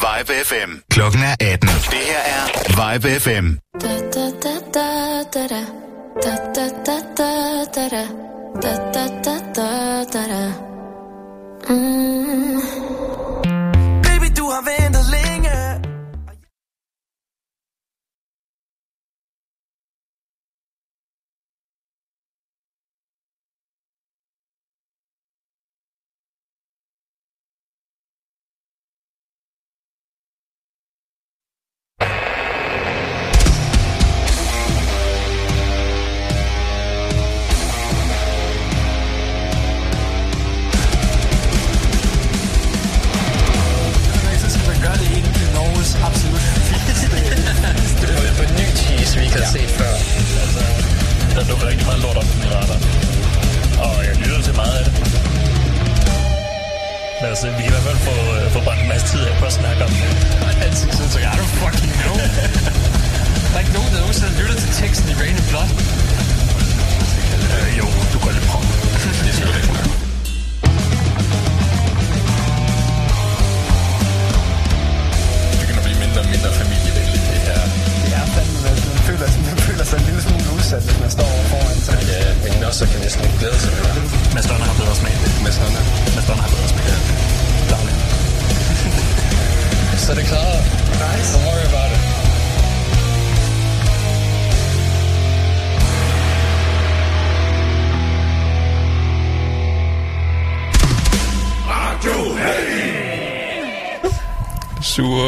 Vibe FM. Klokken er 18. Det her er Vibe FM. Da, da, da, da, da, da. Da, da, Mm. Baby, du har været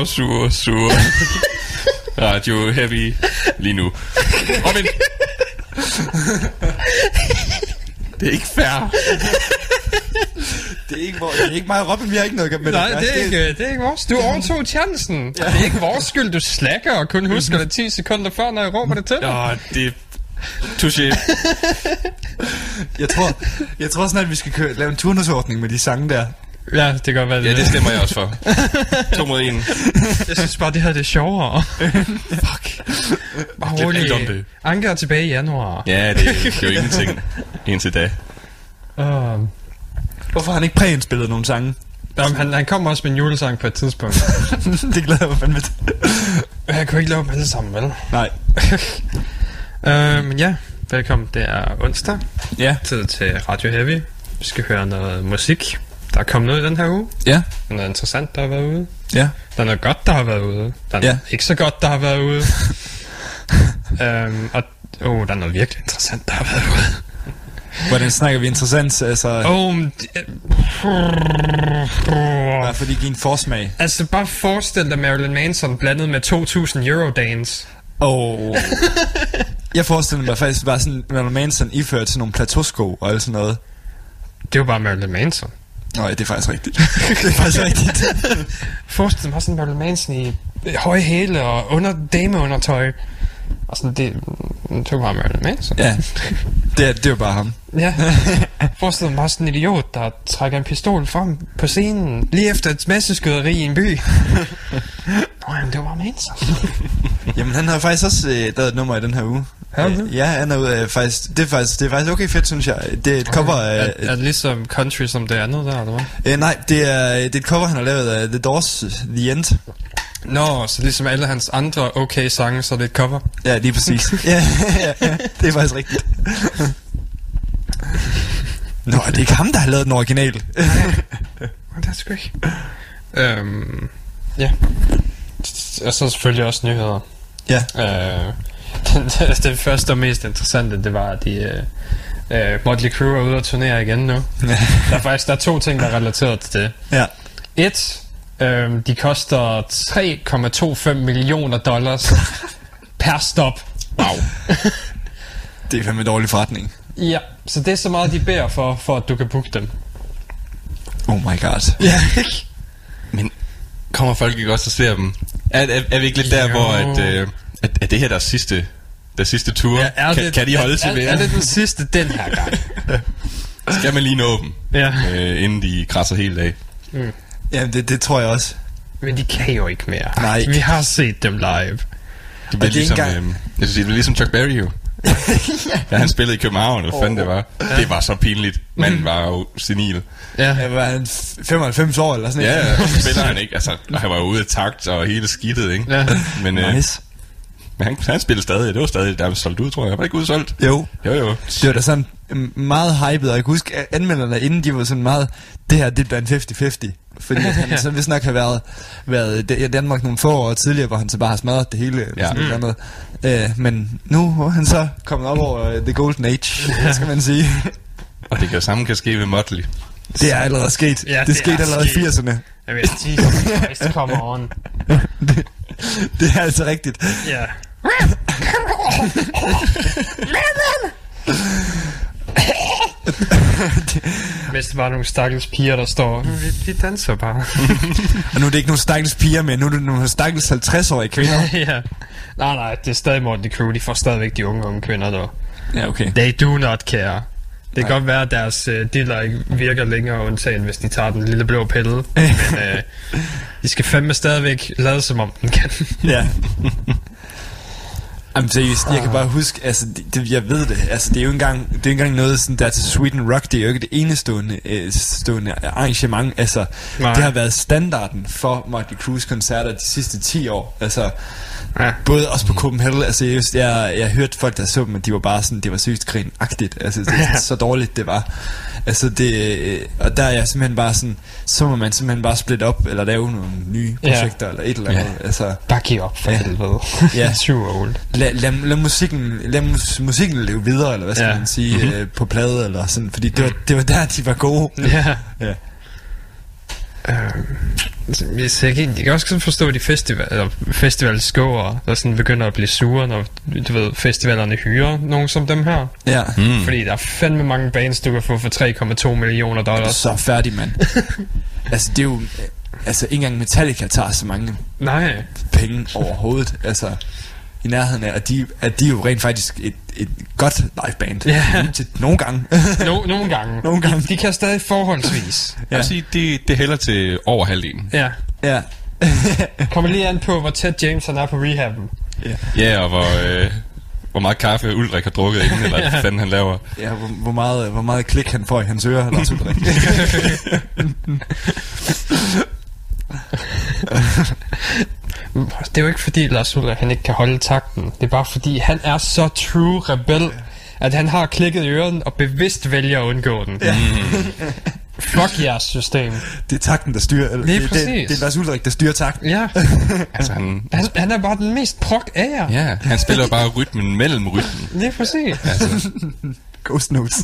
Sure, sure, sure. Radio Heavy lige nu. Robin! Det er ikke fair. Det er ikke, hvor, det er ikke mig og Robin, vi har ikke noget med Nej, det. det er, ikke, det er ikke vores. Du overtog chancen. Det er ikke vores skyld, du slacker og kun husker det 10 sekunder før, når jeg råber det til dig. Åh, det... Touché. Jeg tror, jeg tror snart, vi skal køre, lave en turnusordning med de sange der. Ja, det kan godt være Ja, det stemmer jeg også for. To mod en. Jeg synes bare, det her det er sjovere. Fuck. Bare Glem rolig. om det. Anker er tilbage i januar. Ja, det, det er jo ingenting. Indtil da. Uh, Hvorfor har han ikke præindspillet nogle sange? jamen, han, han kommer også med en julesang på et tidspunkt. det glæder jeg mig fandme til. Men Jeg kunne ikke lave dem alle sammen, vel? Nej. Uh, men ja, velkommen. Det er onsdag. Ja. Tid til Radio Heavy. Vi skal høre noget musik. Der er kommet noget i den her uge. Ja. Der er noget interessant, der har været ude. Ja. Der er noget godt, der har været ude. Der er Ja. ikke så godt, der har været ude. øhm, og oh, der er noget virkelig interessant, der har været ude. Hvordan snakker vi interessant? Altså, oh. Bare fordi give en forsmag. altså, bare forestil dig Marilyn Manson blandet med 2000 Eurodance. Oh. jeg forestiller mig faktisk bare sådan, Marilyn Manson iført til nogle plateausko og alt sådan noget. Det jo bare Marilyn Manson. Nå ja, det er faktisk rigtigt. det er faktisk rigtigt. Forestil bare sådan Marilyn Manson i høje hæle og under dameundertøj. Og sådan, det, det var bare Marilyn Manson. ja, det er, det jo bare ham. Ja. Forestil bare sådan en idiot, der trækker en pistol frem på scenen, lige efter et masseskyderi i en by. Nå, jamen, det var bare Manson. Jamen, han har faktisk også øh, lavet et nummer i den her uge. Har han det? Øh, Ja, han er ude af faktisk, det er faktisk, det er faktisk okay fedt, synes jeg. Det er et cover Er, af... er det ligesom country som det andet der, eller hvad? Øh, nej, det er, det er et cover, han har lavet af The Doors, The End. Nå, så ligesom alle hans andre okay sange, så er det et cover. Ja, lige præcis. ja, ja, ja, det er faktisk rigtigt. Nå, det er ikke ham, der har lavet den original. Er sgu ikke. Øhm, ja. Og så selvfølgelig også nyheder. Ja. Øh, det, det første og mest interessante, det var, at de... Øh, øh, Motley Crue er ude at turnere igen nu. Der er faktisk der er to ting, der er relateret til det. ja. Et, øh, de koster 3,25 millioner dollars per stop. Wow. Det er fandme en dårlig forretning. Ja, så det er så meget, de beder for, for at du kan booke dem. Oh my god. Ja, Men kommer folk ikke også og ser dem? Er, er, er vi ikke lidt der, Jo. hvor at, øh, at, at det her er deres sidste, deres sidste tur? Ja, er kan, det, kan de holde til er, mere? er, er det den sidste den her gang? Skal man lige nå dem, ja. øh, inden de krasser helt af? Ja, det, det tror jeg også. Men de kan jo ikke mere. Nej. Vi har set dem live. Det bliver er ligesom, ikke øh, jeg synes, det bliver ligesom Chuck Berry jo. Da han spillede i København, eller hvad fanden det var. Det var så pinligt. Manden var jo senil. Ja. Jeg var han f- 95 år eller sådan Ja, noget. ja, så spiller han ikke. Altså, og han var jo ude af takt og hele skidtet, ikke? Ja. Men, øh, Nice. men han, han spillede stadig. Det var stadig der solgt ud, tror jeg. Var ikke udsolgt. Jo. Jo, jo. Det var da sådan meget hypet, og jeg kan huske, at anmelderne inden, de var sådan meget, det her, det bliver en 50-50. Fordi at han så vist nok har været, været i Danmark nogle få år tidligere, hvor han så bare har smadret det hele. Eller Ja. sådan noget. Øh, men nu er han så kommet op over øh, The Golden Age, skal man sige. Og det kan samme kan ske ved Motley. Det er allerede sket. Ja, det, det skete er allerede i sket. 80'erne. Jeg ved, Jesus Christ, come on. det, det er altså rigtigt. Ja. Hvis det bare er nogle stakkels piger, der står, vi, vi danser bare. Og nu er det ikke nogen stakkels piger med, nu er det nogle stakkels 50-årige kvinder. ja. Nej, nej, det er stadig Morten Crew. De får stadigvæk de unge unge kvinder, der. ja, okay. They do not care. Det kan godt være, at deres øh, dealer ikke virker længere undtagen, hvis de tager den lille blå pille. Men øh, de skal fandme stadigvæk lade som om den kan. Ja. Jamen seriøst, jeg kan bare huske, altså, det, det, jeg ved det, altså, det er jo ikke engang, det er ikke engang noget sådan der til Sweden Rock, det er jo ikke det enestående øh, stående arrangement, altså, Nej. det har været standarden for Motley Crue's koncerter de sidste 10 år, altså, Ja. både også på Copenhagen, altså, just, jeg, jeg hørte folk, der så dem, at de var bare sådan, det var seriøst grinagtigt, altså, det, Ja. så dårligt det var, altså, det, øh, og der er jeg simpelthen bare sådan, så må man simpelthen bare splitte op, eller lave nogle nye Ja. projekter, eller et eller andet, Ja. altså, Bare giv op for Ja. helvede. Ja. Too old. Lad, lad, lad, musikken, lad mus, musikken leve videre, eller hvad skal Ja. man sige, mm-hmm. øh, på plade, eller sådan, fordi det var, det var der, de var gode. Ja. Ja. Altså, Hvis jeg, kan, jeg kan også sådan forstå de festival, eller festivalskåere, der sådan begynder at blive sure, når du ved, festivalerne hyrer nogen som dem her. Ja. Mm. Fordi der er fandme mange bands, du kan få for 3,2 millioner dollars. Så færdig, mand. altså, det er jo... øh, Altså, ikke engang Metallica tager så mange Nej. penge overhovedet. Altså, i nærheden af, at de, at de er jo rent faktisk et, et godt liveband. Ja. Til, nogle gange. No, nogle gange. Nogle gange. De, de kan stadig forholdsvis. Jeg vil sige, det, det hælder til over halvdelen. Ja. ja. Kommer lige an på, hvor tæt James han er på rehaben. Ja, og hvor, øh, hvor meget kaffe Ulrik har drukket inden, eller hvad fanden han laver. ja hvor, hvor, meget, hvor meget klik han får i hans ører, Lars Ulrik. Det er jo ikke fordi Lars Ulrik han ikke kan holde takten. Det er bare fordi han er så true rebel, at han har klikket i øren og bevidst vælger at undgå den. Ja. Fuck jeres system. det er takten, der styrer. Eller, Lige det, præcis. det, det, er Lars Ulrik, der styrer takten. Ja. Altså, han, Han, han er bare den mest prok af jer. ja, han spiller bare rytmen mellem rytmen. Lige præcis. Altså, Ghost Notes.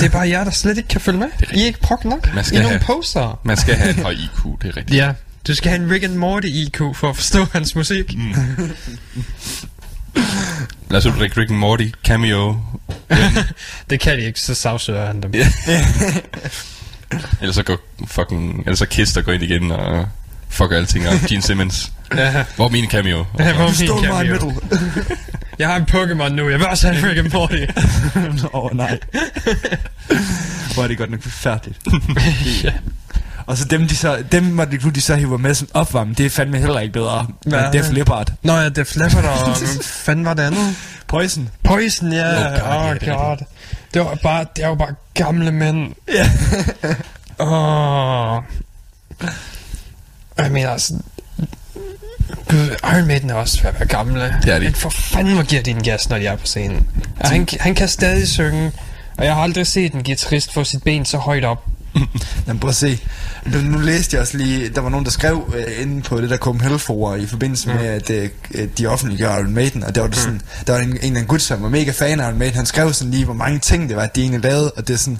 Det er bare jer, der slet ikke kan følge med. I er ikke prok nok. Man skal I er nogle have- poser. man skal have et højt IQ, det er rigtigt. Ja. Du skal have en Rick and Morty IQ for at forstå hans musik. Mm. Lad os Ulrik, Rick and Morty, cameo. Det kan de ikke, så sagsøger han dem. Ellers så går fucking... Ellers så Kiss, der går ind igen og fucker alting op. Gene Simmons. Ja. Hvor er min cameo? Ja, hvor er min cameo? middle. Jeg har en Pokémon nu, jeg vil også have en Rick and Morty. Åh, oh, nej. Hvor er det godt nok forfærdeligt. ja. Og så dem, de så, dem Motley Crue, de så hiver med som opvarmning, det er fandme heller ikke bedre. Men Hvad? Def Leppard. Nå ja, det flapper der, og fanden var det andet? Poison. Poison, ja. Oh Oh God, ja, oh, det god. Det var bare, det var bare gamle mænd. Ja. Åh. Jeg mener altså... Gud, Iron Maiden er også ved at være gamle. Det er de. Men for fanden, hvor giver de en gas, når de er på scenen. Og han, han kan stadig synge. Og jeg har aldrig set en guitarist få sit ben så højt op. Jamen prøv at se. Nu, nu læste jeg også lige, der var nogen, der skrev øh, inde på det der Copenhagen forum i forbindelse med, at øh, de offentliggør Iron Maiden, og der var, det sådan, der var en, en eller anden gut, som var mega fan af Iron Maiden, han skrev sådan lige, hvor mange ting det var, de egentlig lavede, og det er sådan,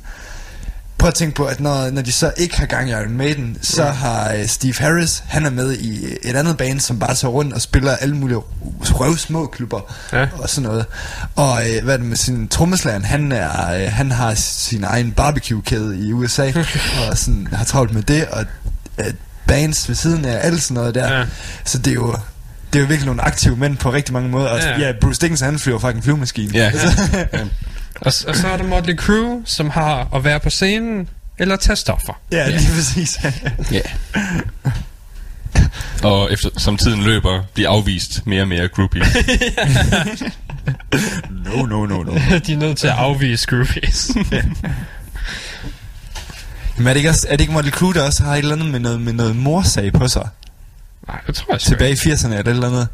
prøv at tænke på, at når, når de så ikke har gang i Iron Maiden, så har øh, Steve Harris, han er med i et andet band, som bare tager rundt og spiller alle mulige røv små klubber Ja. og sådan noget. Og øh, hvad er det med sin trommeslageren, han, er, øh, han har sin egen barbecue-kæde i USA, og sådan, har travlt med det, og øh, bands ved siden af alt sådan noget der. Ja. Så det er jo... Det er jo virkelig nogle aktive mænd på rigtig mange måder. Og Ja. ja, Bruce Dickinson, han flyver faktisk en flyvemaskine. Ja. ja. Og, og så er der Motley Crue, som har at være på scenen eller tage stoffer. ja, lige præcis. ja. Og efter, som tiden løber, bliver afvist mere og mere groupies. No, no, no, no. de er nødt til at afvise groupies. Men er det ikke, også, er det ikke Motley Crue, der også har et eller andet med noget, med noget morsag på sig? Nej, det tror jeg sgu Tilbage ikke. i 80'erne er det et eller andet.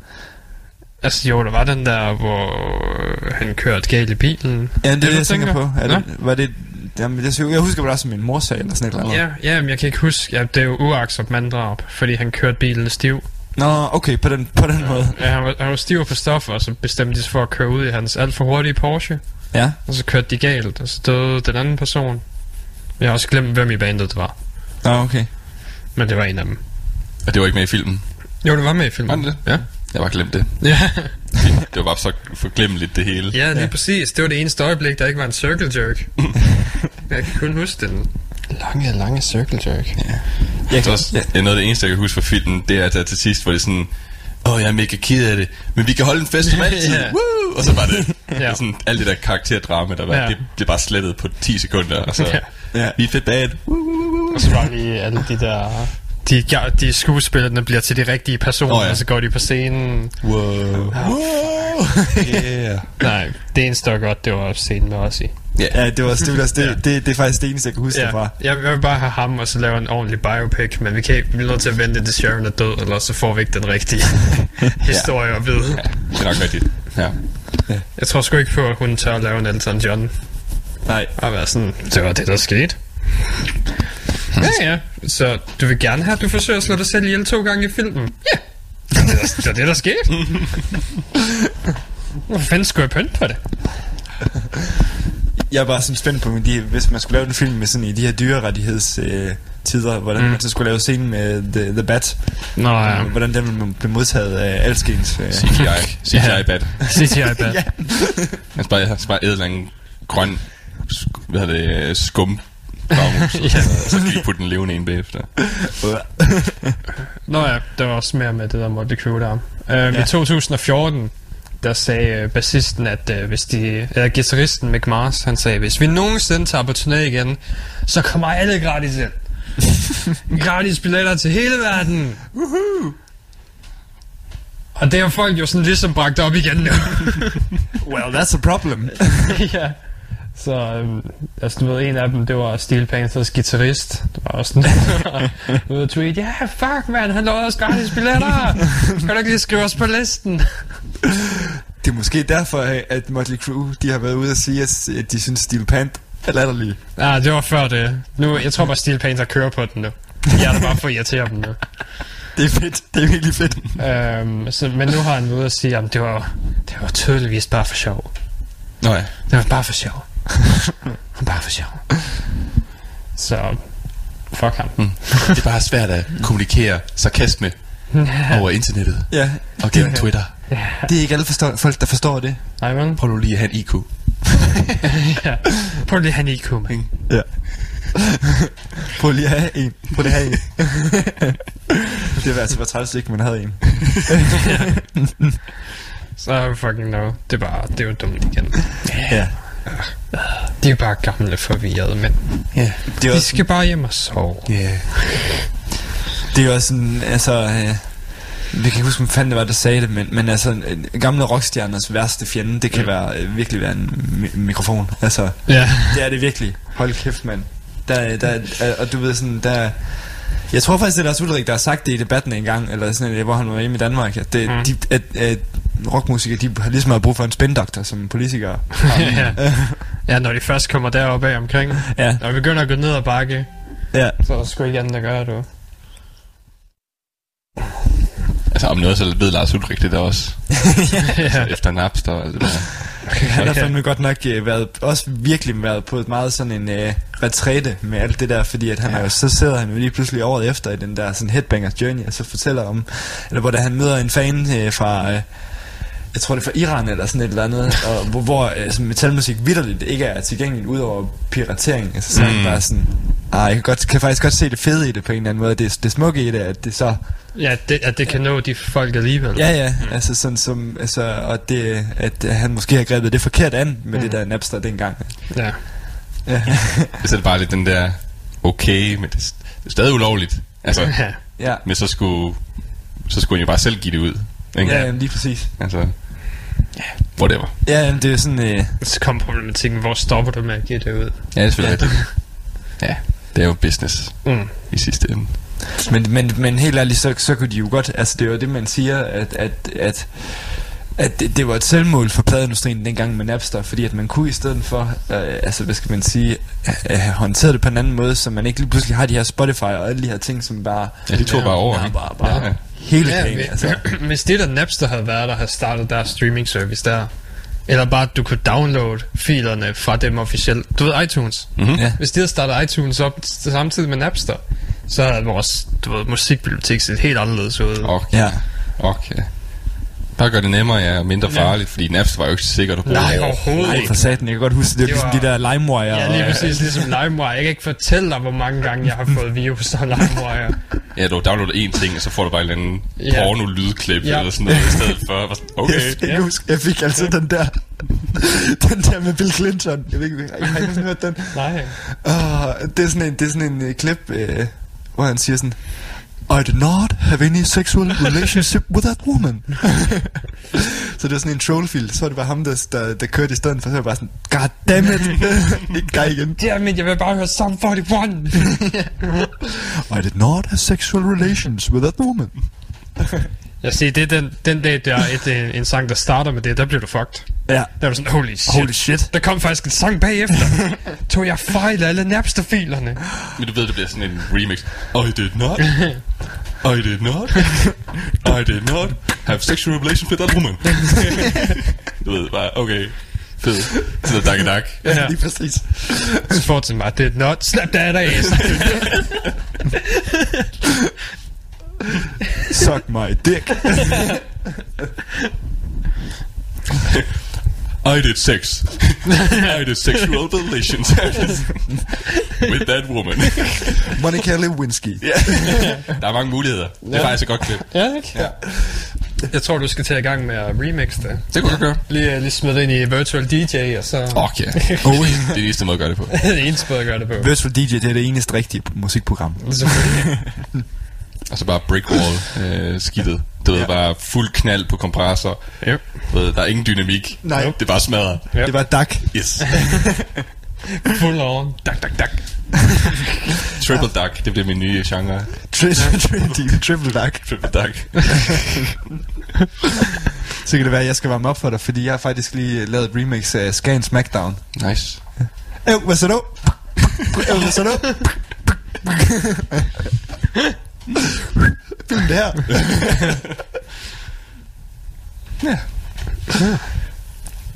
Altså jo, der var den der, hvor han kørte galt i bilen. Ja, det er det, jeg tænker på. Er det, var det, jamen, jeg, jeg husker det også som en morsag eller sådan et eller andet. Ja, ja, men jeg kan ikke huske. Ja, det er jo uaksomt manddrab, fordi han kørte bilen stiv. Nå, okay, på den, på den måde. Ja, han var, han var stiv på stoffer, og så bestemte de sig for at køre ud i hans alt for hurtige Porsche. Ja. Og så kørte de galt, og så døde den anden person. Jeg har også glemt, hvem i bandet det var. Nå, okay. Men det var en af dem. Og det var ikke med i filmen. Jo, det var med i Var filmen. det det? Ja. Jeg var glemt det. Ja, Det var bare så forglemmeligt det hele. ja lige ja. præcis. Det var det eneste øjeblik, der ikke var en circle jerk. jeg kan kun huske den lange, lange circle jerk. Ja. Jeg Det er, også, ja. det noget af det eneste, jeg kan huske fra filmen, det er, at der til sidst, hvor det sådan, åh, oh, jeg er mega ked af det, men vi kan holde en fest som altid, Ja. Woo! og så var det Ja. sådan, alt det der karakterdrama, der var, Ja. det blev bare slettet på 10 sekunder, og så, Ja. Ja. vi er fedt bad, woo, woo, woo. Og så var lige alle de der... De, ja, de skuespillerne bliver til de rigtige personer, oh, ja. ja. og så går de på scenen. Wow. Wow. Yeah. Nej, det eneste, der godt, det var scenen med os i. Ja, det var, det, var, det, det, det, det er faktisk det eneste, jeg kan huske ja. Ja, derfra. jeg vil bare have ham, og så lave en ordentlig biopic, men vi kan ikke, vi er nødt til at vente til Sharon er død, eller så får vi ikke den rigtige historie at vide. Ja, det er nok rigtigt. Ja. Jeg tror sgu ikke på, at hun tør at lave en Elton John. Nej. Og være sådan, det var det, der skete. Ja, ja. Så du vil gerne have, at du forsøger at slå dig selv ihjel to gange i filmen? Ja. Det var det, der- der skete. Hvor fanden skulle jeg pynte på det? Jeg er bare sådan spændt på, de, hvis man skulle lave en film med sådan i de her dyrerettigheds øh, tider, hvordan mm. man så skulle lave scenen med The, the Bat, Nå ja. hvordan den ville blive modtaget af alskens. Øh. CGI. CGI bad. CGI bad. Ja. Han skal bare, bare æde en grøn, sk- hvad det, skum. Bagmus, og så, så skal de putte den levende ind bagefter. Nå ja, der var også mere med det der Motley Crue der. Øhm, Ja. I 2014, der sagde øh, bassisten, at øh, hvis de... Eller guitaristen Mick Mars, han sagde, hvis vi nogensinde tager på turné igen, så kommer alle gratis ind. gratis billetter til hele verden. Woohoo! Og det har folk jo sådan ligesom bragt op igen nu. Well, that's a problem. ja. Så øhm, altså, du ved, en af dem, det var Steel Panthers guitarist. Det var også sådan, ude tweet, ja, yeah, fuck, man, han lovede os gratis billetter. kan du ikke lige skrive os på listen? Det er måske derfor, at Motley Crue de har været ude og sige, at de synes, Steel Pant er latterlige. Ja, det var før det. Nu, jeg tror bare, Steel Panther kører på den nu. Jeg er der bare for at irritere dem nu. Det er fedt. Det er virkelig fedt. Øhm, så, men nu har han ude at sige, at det var, det var tydeligvis bare for sjov. Nå ja. Det var bare for sjov. Bare for sjov. Så, fuck ham. Mm. Det er bare svært at kommunikere sarkasme over internettet Ja, og gennem Twitter. det er ikke alle forstår, folk, der forstår det. Nej, men. Prøv nu lige at have en IQ. ja. Prøv lige at have en IQ, man. Ja. Prøv lige at have en. Prøv lige at have en. det ville altså være træls, ikke man havde en. Så fucking no. Det er bare, det er jo dumt igen. Ja. De er bare gamle forvirrede, men Ja. Det er de også, skal bare hjem og sove. Ja. det er også sådan, altså... Øh, vi kan ikke huske, hvem fanden det var, der sagde det, men, men altså, øh, gamle rockstjerners værste fjende, det kan være, øh, virkelig være en mi- mikrofon. Altså, Ja. det er det virkelig. Hold kæft, mand. Der, der, øh, og du ved sådan, der... Jeg tror faktisk, det er Lars Ulrik, der har sagt det i debatten en gang, eller sådan, noget, hvor han var hjemme i Danmark, at, det, Mm. mm. de, at, at rockmusikere, de har ligesom har brug for en spændoktor som politikere. ja. ja, når de først kommer deroppe af omkring. Ja, Når vi begynder at gå ned ad bakke, ja. så er der sgu ikke andet at gøre, du. Altså om noget, så ved Lars Ulrik det der også. ja. Efter Napster og alt det der. Han har fandme godt nok øh, været, også virkelig været på et meget sådan en øh, retræte med alt det der, fordi at han ja. er jo, så sidder han jo lige pludselig året efter i den der sådan Headbangers Journey, og så fortæller om, eller hvor der han møder en fan øh, fra, øh, jeg tror det er fra Iran eller sådan et eller andet, og hvor, hvor sådan metalmusik vidderligt ikke er tilgængeligt ud over piratering, altså så mm. han bare sådan, ah, jeg kan, godt, kan faktisk godt se det fede i det på en eller anden måde, det, det smukke i det, at det så Ja, det, at det kan nå de folk alligevel. Ja, ja, mm. altså sådan som, altså, og det, at han måske har grebet det forkert an med mm. det der Napster dengang. ja. Ja, Så er det bare lidt den der, okay, men det, er- det er stadig ulovligt. Altså, ja. ja, men så skulle så skulle han jo bare selv give det ud. Ikke? Ja, lige præcis. Altså, ja, whatever. Ja, det er sådan... Øh, Så kom problematikken, hvor stopper du med at give det ud? Ja, det er selvfølgelig rigtigt. Ja, det er jo business Mm. i sidste ende. Men, men, men helt ærligt, så, så kunne de jo godt... Altså, det er jo det, man siger, at, at, at, at det, det var et selvmål for pladeindustrien dengang med Napster, fordi at man kunne i stedet for, øh, altså hvad skal man sige, øh, have håndteret det på en anden måde, så man ikke lige pludselig har de her Spotify og alle de her ting, som bare... Ja, de tog bare over, Ja, ikke? bare, bare Ja. Hele Ja, kagen, vi- altså. Hvis det der Napster havde været der, havde startet deres streaming service der, eller bare at du kunne downloade filerne fra dem officielt. Du ved iTunes. Mhm. Ja. Hvis de havde startet iTunes op samtidig med Napster, så havde vores du ved, musikbibliotek set helt anderledes ud. Okay. Ja. okay. Bare gør det nemmere, ja, og mindre farligt, fordi Napster var jo ikke sikkert at bruge. Nej, overhovedet Nej, for satan, jeg kan godt huske, det, det Det var ligesom de der LimeWire. Ja, lige præcis ligesom LimeWire. Jeg kan ikke fortælle dig, hvor mange gange jeg har fået virus af LimeWire. Ja, du downloader én ting, og så får du bare en eller anden Ja. porno-lydklip Ja. eller sådan noget i stedet for. Okay. Jeg, jeg, kan huske, jeg fik altså den der, den der med Bill Clinton. Jeg ved ikke, jeg har ikke hørt den. Nej. Uh, det er sådan en, det er sådan en uh, klip, uh, hvor han siger sådan, I did not have any sexual relationship with that woman. så det er sådan en trollfil, så er det bare ham, der, der, der kørte i stedet for, så er jeg bare sådan, god damn it, ikke dig igen. Jamen, jeg vil bare høre Sum 41. I did not have sexual relations with that woman. Jeg siger, det er den, den dag, der er et, en, en sang, der starter med det, der bliver du fucked. Ja, Der er du sådan, holy shit. holy shit. Der kom faktisk en sang bagefter. Tog jeg fejl af alle Napster-filerne. Men du ved, det bliver sådan en remix. I did not. I did not. I did not have sexual relations with that woman. du ved, bare, okay. Fed. Noget dak dak. Ja, Ja. lige præcis. Så fortsætter mig, did not slap that ass. Suck my dick. I did sex. I did sexual relations with that woman. Monica Lewinsky. Der er mange muligheder. Det er faktisk et godt klip. ja, ikke? Ja. Jeg tror, du skal tage i gang med at remix det. Det kunne du gøre. Lige, lige smide det ind i Virtual DJ, og så... Okay. det er den eneste måde at gøre det på. det er eneste måde at gøre det på. Virtual DJ, det er det eneste rigtige musikprogram. Og så bare brickwall øh, Du ved, bare fuld knald på kompressor. Yep. Du ved, der er ingen dynamik. Nej. Det er bare smadret. Yep. Det var Duck. Yes. Full on. Dak, dak, dak. Triple duck, det bliver min nye genre. Tri- tri- Triple Duck. Triple duck. Så kan det være, at jeg skal varme op for dig, fordi jeg har faktisk lige lavet et remix af Scan Smackdown. Nice. Øh, hvad så du? Øh, hvad så du? Film det her. ja.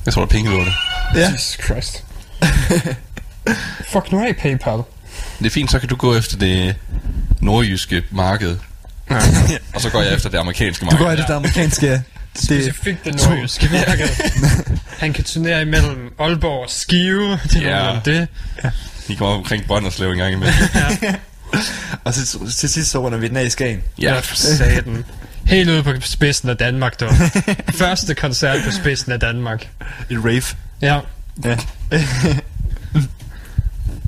Jeg tror, der er penge i lortet. Ja. Jesus Christ. Fuck nu af PayPal. Det er fint, så kan du gå efter det nordjyske marked. Og så går jeg efter det amerikanske Du marked. går af det amerikanske... ja. Det, Specifikt det nordjyske marked. Han kan turnere imellem Aalborg og Skive. Det er Ja. ja. det. De kommer omkring Brønderslev en gang imellem. og så, til sidst så runder vi den af i Skagen. Ja, for satan. Helt ude på spidsen af Danmark, du. Første koncert på spidsen af Danmark. Et rave. Ja. Ja.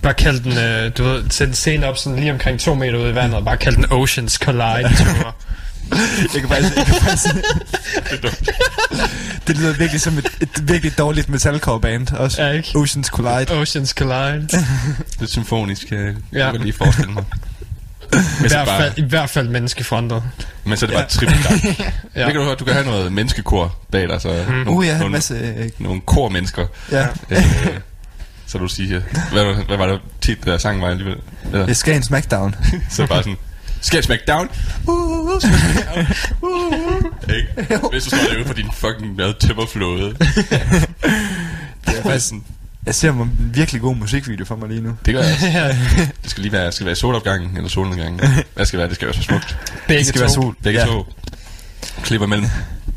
Bare kald den, øh, du ved, sæt en scene op sådan lige omkring to meter ude i vandet, og bare kald den Oceans Collide Tour. Jeg kan faktisk... Jeg kan faktisk det lyder virkelig som et, et virkelig dårligt metalcore-band også. Ja, ikke? Oceans Collide. Oceans Collide. Lidt symfonisk, kan jeg Ja. ja. lige forestille mig. I hvert, bare, fald, I hvert fald menneskefrontet. men så er det bare triple duck. Ja. Ja. Det kan du høre, du kan have noget menneskekor bag dig, så mm. Uh, jeg har en nogle, masse... øh, nogle kormennesker. Ja. Øh, så du siger, hvad, var- hvad var det tit, der sang var alligevel? Eller, Det er Skagen Smackdown. så bare sådan, skal jeg smack down? Uh, down? Uh, ikke? Hvis du står derude på din fucking mad tømmerflåde. Det er Faktisk sådan, Jeg ser en virkelig god musikvideo for mig lige nu. det gør jeg også. Det skal lige være, skal være solopgangen eller solnedgangen. Hvad skal være? Det skal være så smukt. Begge Det skal to. være sol. Begge ja. to. Klipper mellem.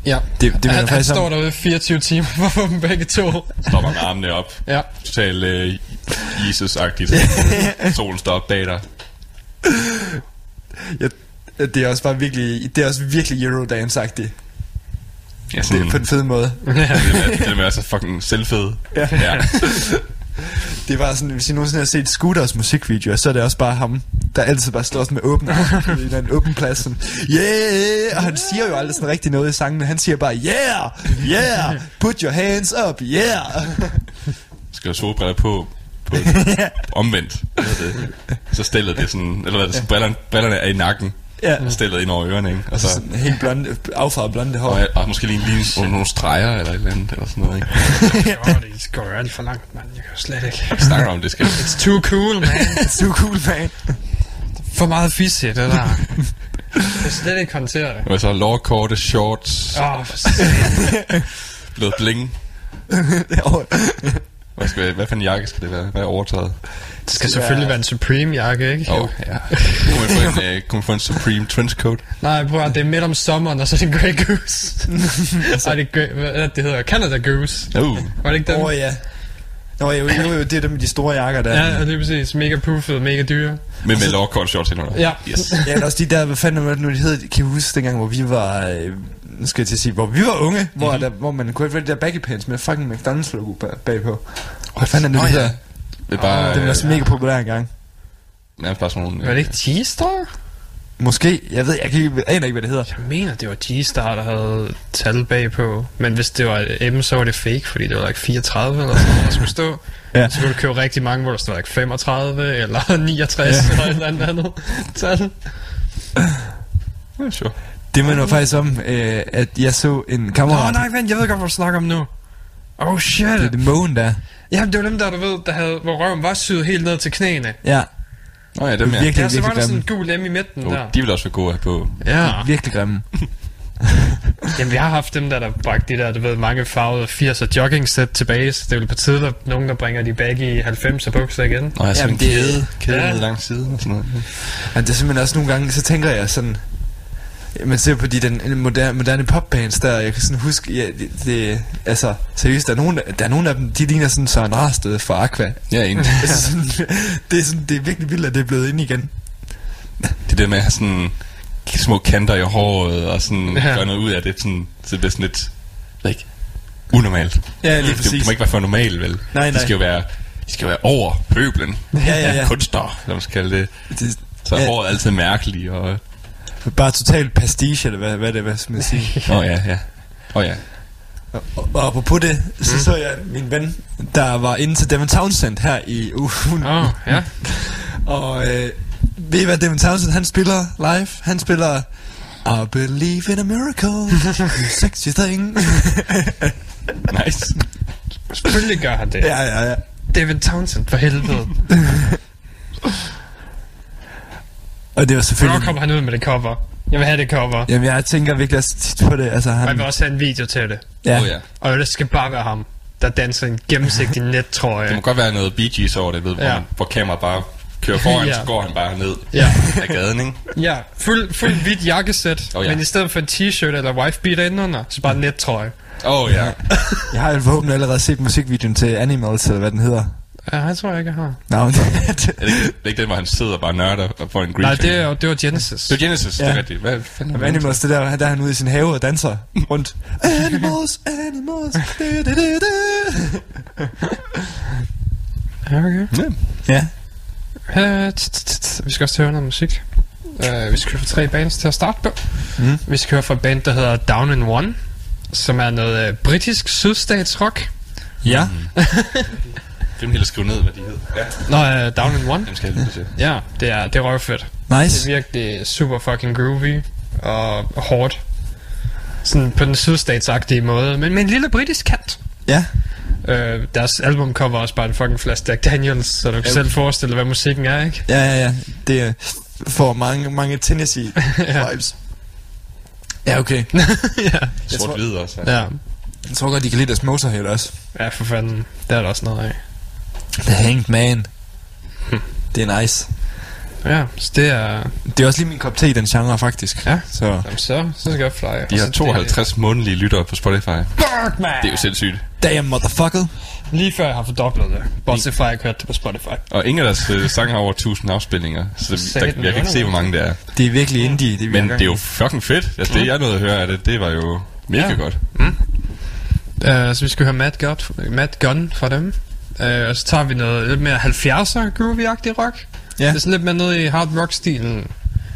Ja. Det, det han, han står derude 24 timer for dem begge to. Stopper med armene op. Ja. Total uh, Jesus-agtigt. Solen står op bag dig. Jeg, det er også bare virkelig, det er også virkelig Eurodance-agtigt. Ja, Det sådan, er på en fed måde. Den er, den er altså fucking selvfed. Ja. ja. Det var sådan, hvis I nogensinde har set Scooters musikvideoer, så er det også bare ham, der altid bare står sådan med åbne i en åben plads. Sådan, yeah! Og han siger jo aldrig sådan rigtig noget i sangen, han siger bare, yeah! Yeah! Put your hands up, yeah! Skal jo solbriller på, på omvendt. Er det? Så stiller det sådan, eller hvad det, så brillerne, brillerne er i nakken. Ja. Stillet ind over ørerne, ikke? Og så, Sådan helt blonde, affarvet blonde hår. og, og måske lige, lige nogle, nogle streger eller et eller andet, eller sådan noget, ikke? Åh, det går jo alt for langt, mand. Jeg kan jo slet ikke. Vi snakker om, det skal It's too cool, man. so cool, man. For meget fisk i det der. Jeg kan slet ikke håndtere det. Og så lårkorte, shorts, Åh, for satan. noget bling. Hvad, skal, hvad for en jakke skal det være? Hvad er overtaget? Det skal selvfølgelig være en Supreme-jakke, ikke? Åh, oh, ja. Kunne man få en, uh, kunne man få en Supreme trenchcoat? Nej, prøv at det er midt om sommeren, og så er det Grey Goose. Ej, det er Grey, hvad er det, det hedder? Canada Goose. Uh. Var det ikke dem? Åh, oh, ja. Nå, jo, jo, jo, det er dem med de store jakker der. Ja, det er præcis. Mega puffet, mega dyre. Med, med lårkorte shorts indenunder. Ja. Yes. Ja, eller også de der, hvad fanden var det nu, de hed, kan I huske dengang, hvor vi var, øh, skal jeg til at sige, hvor vi var unge, mm-hmm. hvor, der, hvor man kunne have de der baggy pants med fucking McDonald's logo bag- bagpå. Hvad fanden er det, det ja. hedder? Det er bare, Det var også mega populær engang. nærmest bare sådan nogle... Var det ikke G-Star? Måske, jeg ved, jeg, kan ikke, jeg aner ikke, hvad det hedder. Jeg mener, det var G-Star, der havde tal bagpå. Men hvis det var et M, så var det fake, fordi det var like 34 eller sådan noget, der skulle stå. Ja. Så kunne du købe rigtig mange, hvor der stod like 35 eller 69 ja. eller et eller andet andet tal. Ja, sure. Det minder faktisk om, øh, at jeg så en kammerat. oh, nej, vent, jeg ved godt, hvad du snakker om nu. Oh shit. Det er det mågen der. Ja, det var dem der, du ved, der havde, hvor røven var syet helt ned til knæene. Ja, Nå ja, dem Det er virkelig- Ja, så var der grimme. sådan en gul M i midten Oh, der. de vil også være gode at have på. Ja. virkelig grimme. Jamen, vi har haft dem der, der bragte de der, du ved, mange farvede 80'er jogging sæt tilbage, så det er vel på tide, at nogen, der bringer de bag i 90'er bukser igen. Nå, jeg så Jamen, kæde, kæde Ja. lang side og sådan noget. Ja, det er simpelthen også nogle gange, så tænker jeg sådan, man ser på de den moderne, moderne popbands der, jeg kan sådan huske, ja, det, det, altså seriøst, der er, nogen, der er nogle af dem, de ligner sådan Søren Rarsted fra Aqua. Ja, en. altså sådan, det, er sådan, det er virkelig vildt, at det er blevet ind igen. Det der med sådan små kanter i håret og sådan Ja. gøre noget ud af det, sådan, så det bliver sådan lidt, ikke, unormalt. Ja, lige Det, præcis. det må ikke være for normalt, vel? Nej, Det nej. skal jo være, det skal være over pøblen. Ja, ja, ja. Kunstner, eller man skal kalde det. Det, Så er Ja. håret altid mærkeligt, og... bare totalt pastiche, eller hvad, hvad det, hvad skal man sige? Åh oh, ja, ja. Åh oh, ja. Og, og apropos det, så mm. så jeg min ven, der var inde til Devon Townsend her i ugen. Åh, oh, ja. Og øh, ved I hvad Devon Townsend han spiller live? Han spiller I believe in a miracle, sexy thing. Nice. Selvfølgelig gør han det. ja, ja, ja. David Townsend, for helvede. Og det var Hvornår selvfølgelig... kommer han ud med det cover? Jeg vil have det cover. Jamen, jeg tænker virkelig også tit på det. Altså, Og jeg han, vil også have en video til det. ja. Oh, ja. Og det skal bare være ham, der danser i en gennemsigtig nettrøje. Det må godt være noget Bee Gees over det, ved, hvor, Ja. man, hvor kameraet bare kører foran, Ja. så går han bare ned Ja. af gaden, ikke? Ja, fuld, fuld hvidt jakkesæt, Oh, ja. men i stedet for en t-shirt eller wife beater indenunder, så bare en nettrøje. Åh oh, ja. Jeg har jo forhåbentlig allerede set musikvideoen til Animals, eller hvad den hedder. Ja, jeg tror jeg ikke, jeg har. Nå, men det, Er det, ikke, det er ikke den, hvor han sidder og bare nørder og får en green Nej, det, er, det var Genesis. Det er Genesis, ja. det er rigtigt. Hvad fanden er Jamen, det? Animals, det der, der er han ude i sin have og danser rundt. Animals, animals, du, du, du. Ja, okay. Ja. Vi skal også høre noget musik. Uh, vi skal høre fra tre bands til at starte på. Mm. Vi skal høre fra et band, der hedder Down in One, som er noget uh, britisk sydstatsrock. ja. Dem helt at skrive ned, hvad de hedder. Ja, Nå, uh, Down in One. dem skal jeg lytte til. Ja, det er, det er røvfedt. Det Nice. er virkelig super fucking groovy og hårdt. Sådan på den sydstatsagtige måde, men med en lille britisk kant. Ja. Øh, deres albumcover er også bare en fucking flaske Jack Daniels, så du kan Ja. selv forestille dig, hvad musikken er, ikke? Ja, ja, ja. Det er for mange, mange Tennessee vibes. Ja, okay. ja. Sort tror- hvid også. ja. Jeg tror godt, de kan lide deres Motorhead også. Ja, for fanden. Det er der også noget af. The Hanged Man. Det er nice. Ja, så det er... Det er også lige min kop te i den genre, faktisk. Ja. Så Jamen så, så skal jeg fly. De har 52 månedlige lyttere på Spotify. Fuck, man! Det er jo sindssygt. damn motherfucker. Lige før jeg har fordoblet det. Bortset fra, at jeg kørte det på Spotify. Og ingen af deres øh, sange har over 1000 afspilninger. Så det, der, jeg kan ikke se, hvor mange det er. Det er virkelig indie. Det er Men det er jo fucking fedt. Altså, det jeg nåede at høre af det, det var jo mega Ja. godt. Uh, så vi skal høre Mad, God, Mad Gun fra dem. Uh, og så tager vi noget lidt mere 70'er groovy-agtig rock. Ja. Det er sådan lidt mere nede i hard rock-stilen.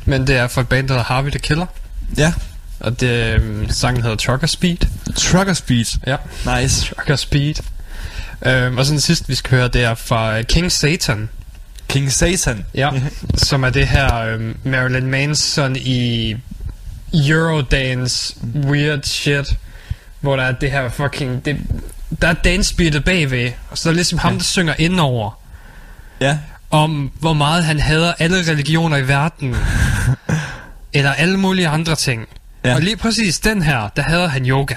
Men det er fra et band, der hedder Harvey the Killer. Ja. Og det, øhm, sangen hedder Trucker Speed. Trucker Speed. Ja, Nice. Trucker Speed. Øhm, og så den sidste, vi skal høre, det er fra øh, King Satan. King Satan. Ja, som er det her øhm, Marilyn Manson i Eurodance weird shit, hvor der er det her fucking... Det, der er dancebeatet bagved, og så er der ligesom ham, der synger indover, Ja. om hvor meget han hader alle religioner i verden. eller alle mulige andre ting. Ja. Ja. Og lige præcis den her, der hader han yoga.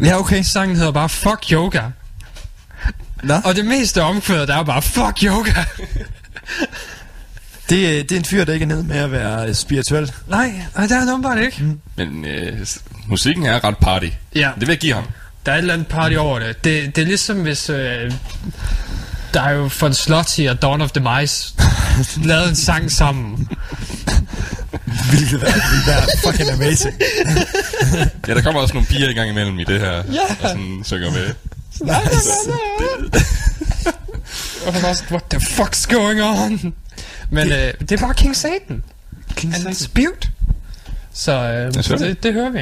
Ja, okay. Sangen hedder bare Fuck Yoga. Nå. Og det meste omkvædet, der er bare Fuck Yoga. Det, øh, det er en fyr, der ikke er nede med at være spirituel. nej, nej, det er han åbenbart ikke. Men øh, musikken er ret party. Ja. Det vil jeg give ham. Der er et eller andet party over det. Det, det er ligesom hvis... Øh, der er jo von Slotty og Dawn of the Mice lavet en sang sammen. Hvilket er, er fucking amazing. Ja, der kommer også nogle piger i gang imellem i det her. Ja. Og sådan synger med. nice. Og man er sådan, what the fuck's going on? Men øh, det er bare King Satan. King And Satan. it's beaut. Så øh, det. det, det hører vi.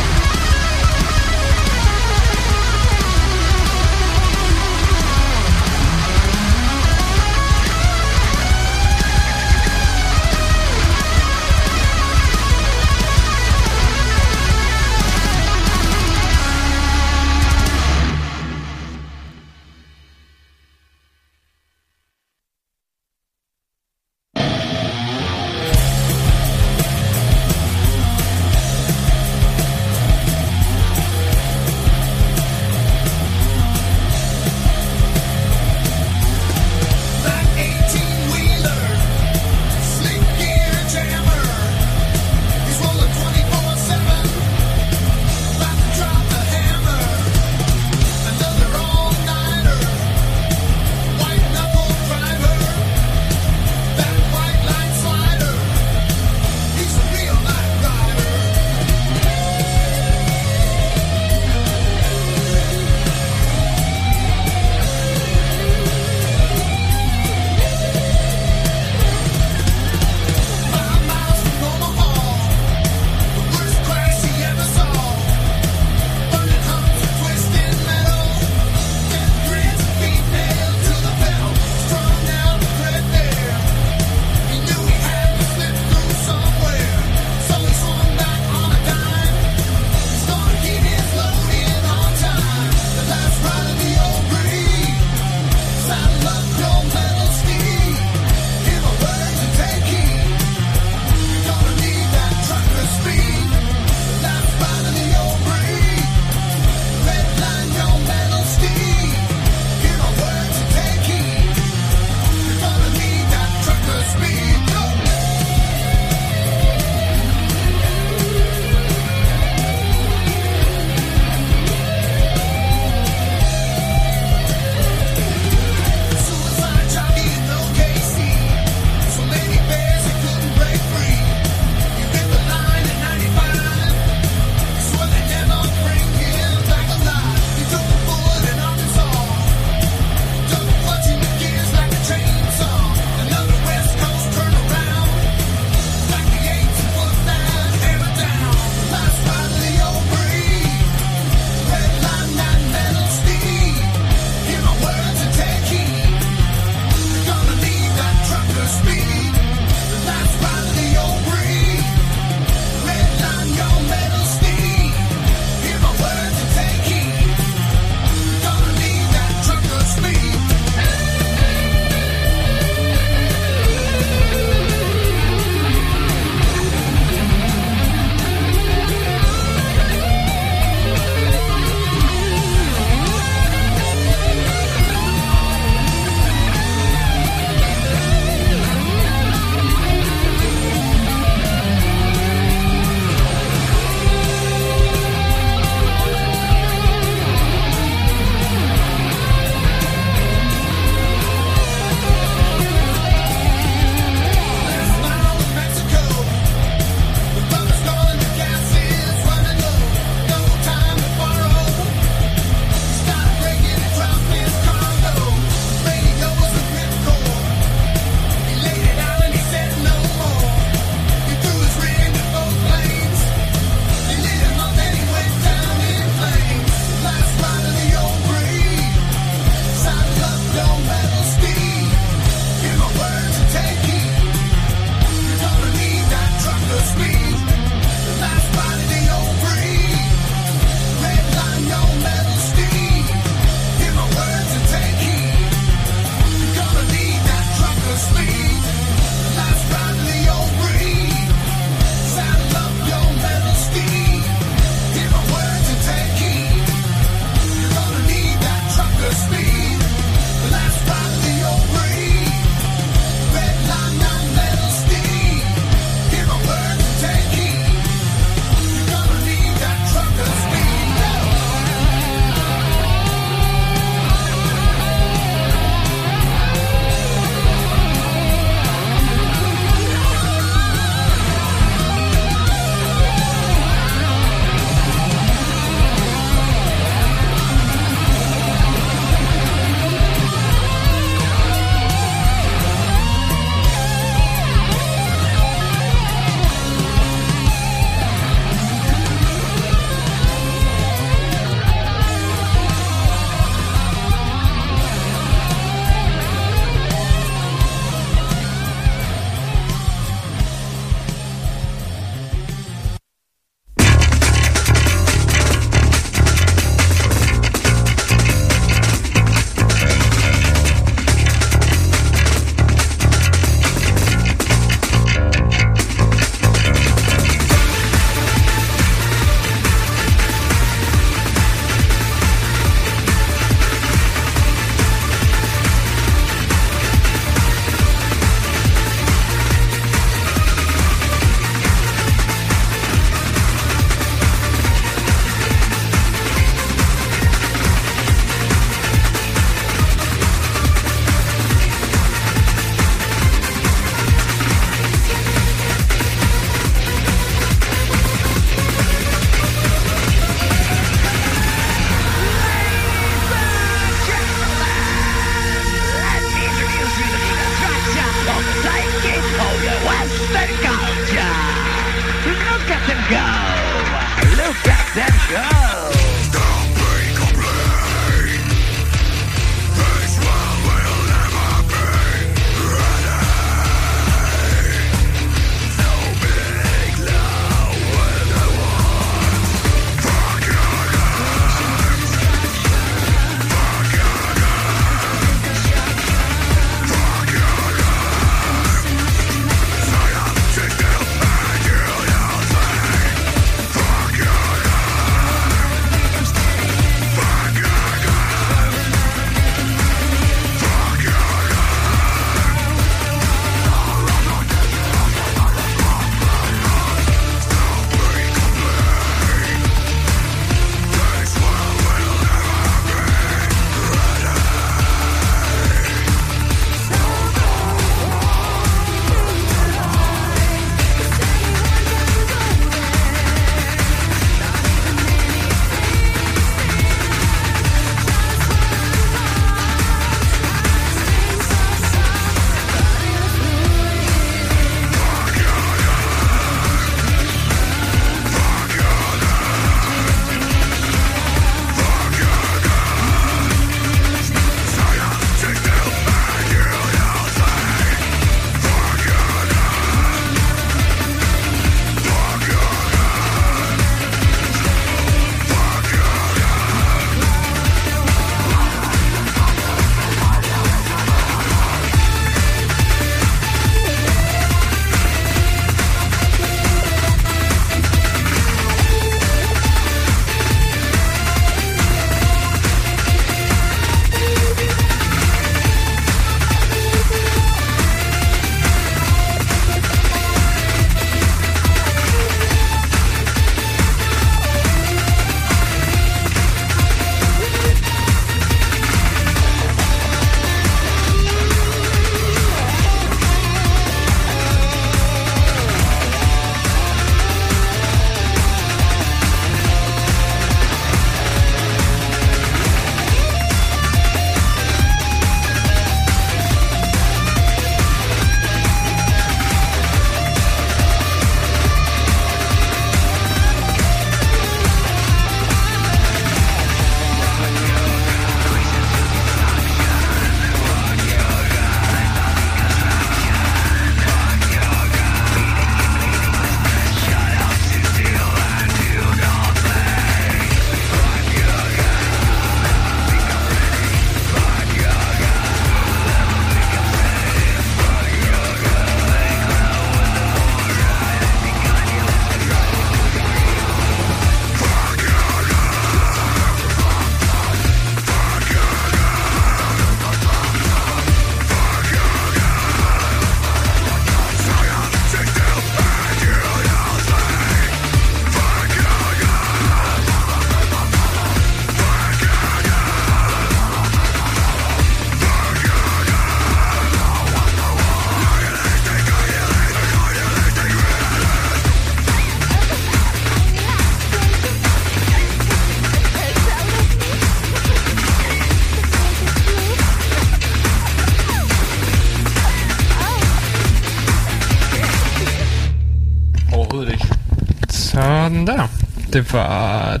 Det var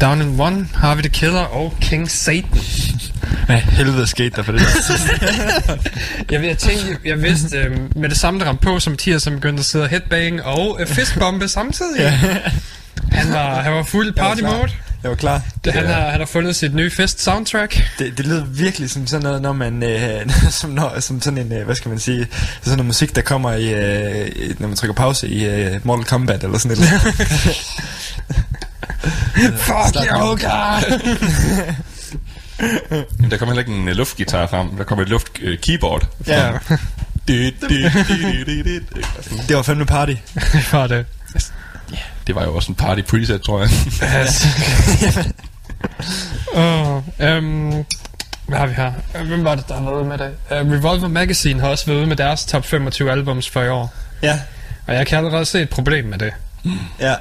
Down in One, Harvey the Killer og King Satan. Hvad helvede skete der for det der? Jeg, jeg tænkte, jeg vidste øh, med det samme, der ramte på, som Mathias, som begyndte at sidde og headbang og øh, fistbombe samtidig. Han var, han var fuld party mode. Jeg var klar. Det, han, har, han har fundet sit nye fest soundtrack. Det, det lyder virkelig som sådan noget, når man, øh, som, når, som sådan en, øh, hvad skal man sige, sådan noget musik, der kommer i, øh, når man trykker pause i øh, Mortal Kombat eller sådan noget. Fuck you, God! Men der kommer heller ikke en uh, luftgitar frem. Der kommer et luft uh, keyboard. ja, Det, var fandme party. Det var det. Det var jo også en party preset, tror jeg. Oh, um, hvad har vi her? Øh, Hvem var det, der har været med det? Uh, Revolver Magazine har også været ude med deres top 25 albums for i år. Ja, Og jeg kan allerede se et problem med det. ja,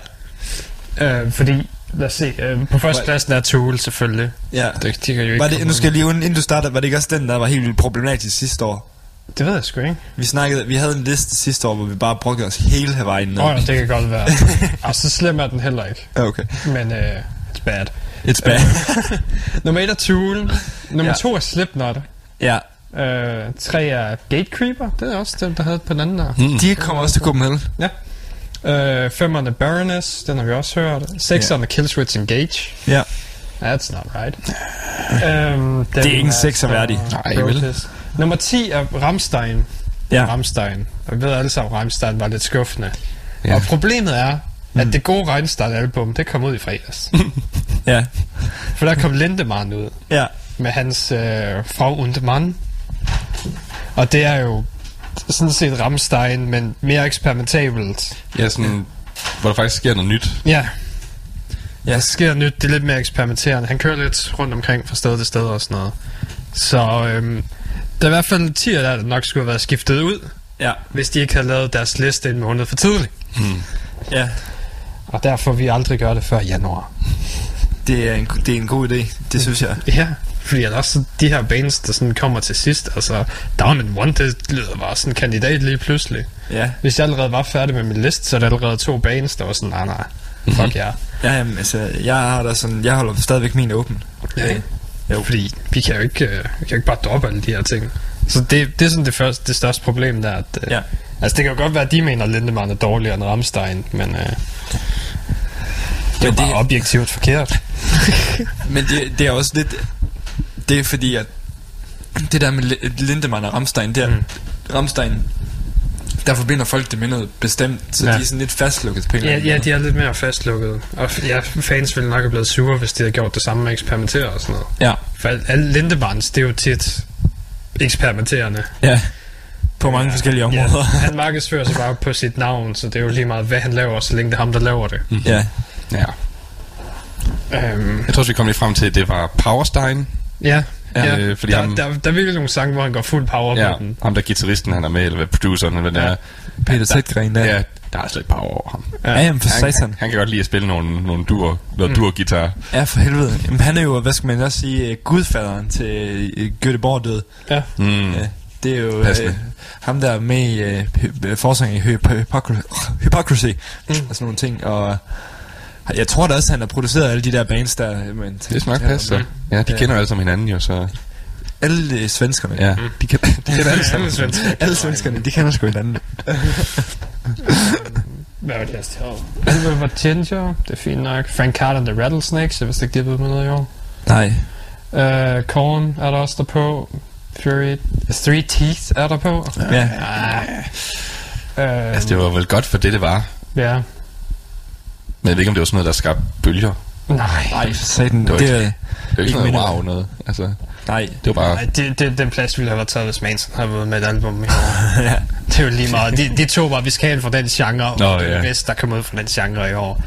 Uh, fordi, lad os se, uh, på førstepladsen er Tool selvfølgelig. ja. Det, de kan jo ikke Var det, nu skal jeg lige, inden du starter, var det ikke også den, der var helt vildt problematisk sidste år? Det ved jeg sgu ikke. Vi snakkede, vi havde en liste sidste år, hvor vi bare brugte os hele vejen ned. Åh, oh, det kan godt være. Og så slem er den heller ikke. Ja, okay. Men uh, it's bad. It's bad. Nummer 1 er Tool. Nummer Ja. 2 er Slipknot. ja. Uh, 3 er Gatecreeper. Det er også den, der havde på den anden der. Hmm. De kommer også til Copenhagen. Ja. Øh, femerne Baroness, den har vi også hørt. Sekserne yeah. Killswitch Engage. Ja. That's not right. um, Det er ikke en sekser værdig. Nej, vel? Nummer 10 er Rammstein. Ja. Rammstein. Og vi ved alle sammen, at Rammstein var lidt skuffende. Ja. Og problemet er, at det gode Rammstein-album, det kom ud i fredags. Ja. For der kom Lindemann ud Ja. med hans øh, Frau und Mann. Og det er jo sådan set Rammstein, men mere eksperimentabelt. Ja, sådan, hvor der faktisk sker noget nyt. Ja, Ja. der sker nyt. Det er lidt mere eksperimenterende. Han kører lidt rundt omkring fra sted til sted og sådan noget. Så øhm, der er i hvert fald 10 der, der nok skulle have været skiftet ud, Ja. hvis de ikke havde lavet deres liste en måned for tidligt. Ja. Og derfor vi aldrig gøre det før januar. Det er en, det er en god idé, det synes jeg. Ja, fordi ellers så de her bands, der sådan kommer til sidst, altså Down in One, det lyder bare sådan en kandidat lige pludselig. Ja. Hvis jeg allerede var færdig med min liste, så er der allerede to bands, der var sådan, nej, nej, fuck ja. Ja, jamen, altså, jeg har da sådan, jeg holder stadigvæk min åben. Ja, jo. Fordi vi kan jo ikke, øh, vi kan jo ikke bare droppe alle de her ting. Så det, det er sådan det, første, det største problem der. At, øh, Ja. Altså det kan jo godt være, at de mener, at Lindemann er dårligere end Rammstein, men øh, det er Men bare det- objektivt forkert. Men det, det er også lidt... Det er fordi, at det der med Li- Lindemann og Ramstein, det er, mm. Ramstein, der forbinder folk det med noget bestemt, så ja. Ja. de er sådan lidt fastlukket på en Ja, ja, de er lidt mere fastlukket. Og ja, fans ville nok have blevet sure, hvis de havde gjort det samme med eksperimentere og sådan noget. Ja. For al- alle Lindemanns, det er jo tit eksperimenterende. ja. På mange forskellige områder. Ja, han markedsfører sig bare på sit navn, så det er jo lige meget, hvad han laver, så længe det er ham, der laver det. Ja. Ja. Øhm, Jeg tror også, vi kom lige frem til, at det var Powerstein. Ja, Ja, ja. øh, fordi der, ham- der, der er virkelig nogle sange, hvor han går fuld power Ja, på den. ham der guitaristen, han er med, eller produceren, eller hvad det er. Peter Sætgren der. Ja, der er slet ikke power over ham. Ja, jamen for Han, satan. han kan godt lide at spille nogle, nogle dur, noget mm. dur-guitar. Ja, for helvede. Jamen, han er jo, hvad skal man også sige, øh, gudfaderen til øh, Göteborg død. Ja. Mm. Ja, det er jo øh, ham, der er med i øh, forsanger i Hy- Hypocrisy, Hypocrisy mm. og sådan nogle ting. Og jeg tror da også, han har produceret alle de der bands der. Men, Det skal nok passe, så. Ja, de Ja. kender jo alle sammen hinanden jo, så... Alle øh, svenskerne. Ja, de kender, de kender alle sammen. Alle svensker. Alle svenskerne, de kender sgu hinanden. Hvad var det, jeg stod? Album var Ginger, det er fint nok. Frank Carter and the Rattlesnakes, jeg vidste ikke, de har været med noget i år. Nej. Uh, Korn er der også der på. Fury, Three Teeth er der på. Ja. Uh, Altså, det var vel godt for det, det var. Ja. Men jeg ved ikke, om det var sådan noget, der skabte bølger. Nej. Nej, satan. Det var Det, ikke- er- Det var ikke sådan Ikke noget wow noget. Altså, nej. det var bare... Nej, det, det, den plads ville have været taget, hvis Manson havde været med et album ja. Det er jo lige meget. De, de to var, vi skal have fra den genre, Nå, og det er ja. bedst, der kom ud fra den genre i år.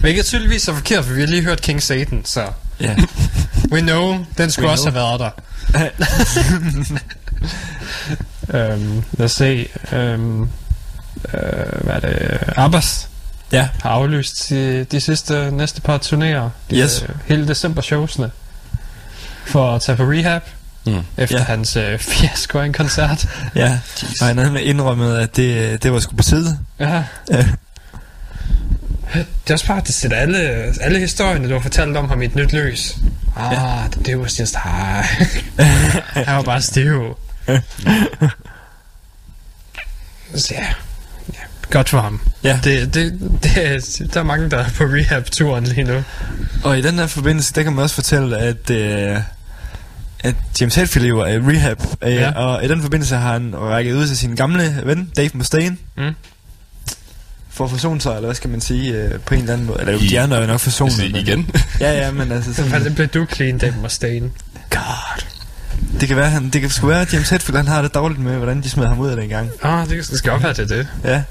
Hvilket tydeligvis er forkert, for vi har lige hørt King Satan, så ja. we know, den skulle We også know. have været der. øhm, lad os se. Øhm, øh, hvad er det? Abbas Ja. har aflyst de, de sidste næste par turnéer. De, Yes. øh, hele december showsene. For at tage på rehab. Mm. Efter Ja. hans øh, fiasko af en koncert. Ja. Og han havde indrømmet, at det, det var sgu på side. Ja. Det er også bare, det sætter alle, alle historierne, du har fortalt om ham i et nyt lys. Ah, ja. det was just high. Han var bare stiv. Så ja, godt for ham. Ja. Det, det, det, er- der er mange, der er på rehab-turen lige nu. Og i den her forbindelse, der kan man også fortælle, at, øh, at James Hetfield jo er i rehab. Øh, Ja. Og i den forbindelse har han rækket ud til sin gamle ven, Dave Mustaine. Mm. For at forsone sig, eller hvad skal man sige, øh, på en eller anden måde. Eller I- de andre er jo nok forsonet. Altså, igen. Ja, ja, men altså sådan... Hvordan blev du clean, Dave Mustaine? God. Det kan være, han, det kan sgu være, at James Hetfield han har det dårligt med, hvordan de smed ham ud af den gang. Ah, det, det skal godt være det, det. Ja.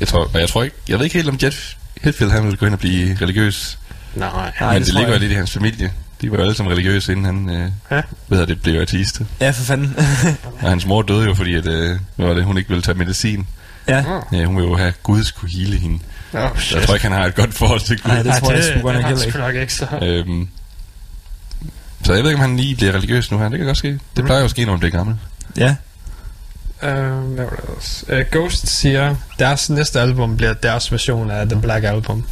Jeg tror, og jeg tror ikke, jeg ved ikke helt om Jet Hetfield, han ville gå ind og blive religiøs. Nej. Nej, men det det tror ligger jo jeg lidt i hans familie. De var jo alle sammen religiøse, inden han øh, Ja. ved at det blev artist. Ja, for fanden. Og hans mor døde jo, fordi at, øh, var det, hun ikke ville tage medicin. ja. Ja, hun ville jo have, at Gud skulle hele hende. Oh, jeg tror ikke, han har et godt forhold til Gud. Nej, det tror jeg det, sgu godt det nok heller ikke. nok ikke så. Øhm, så jeg ved ikke, om han lige bliver religiøs nu her. Det kan godt ske. Det plejer jo at ske, når man bliver gammel. Ja. Uh, hvad var det ellers? Uh, Ghost siger, deres næste album bliver deres version af The Black Album.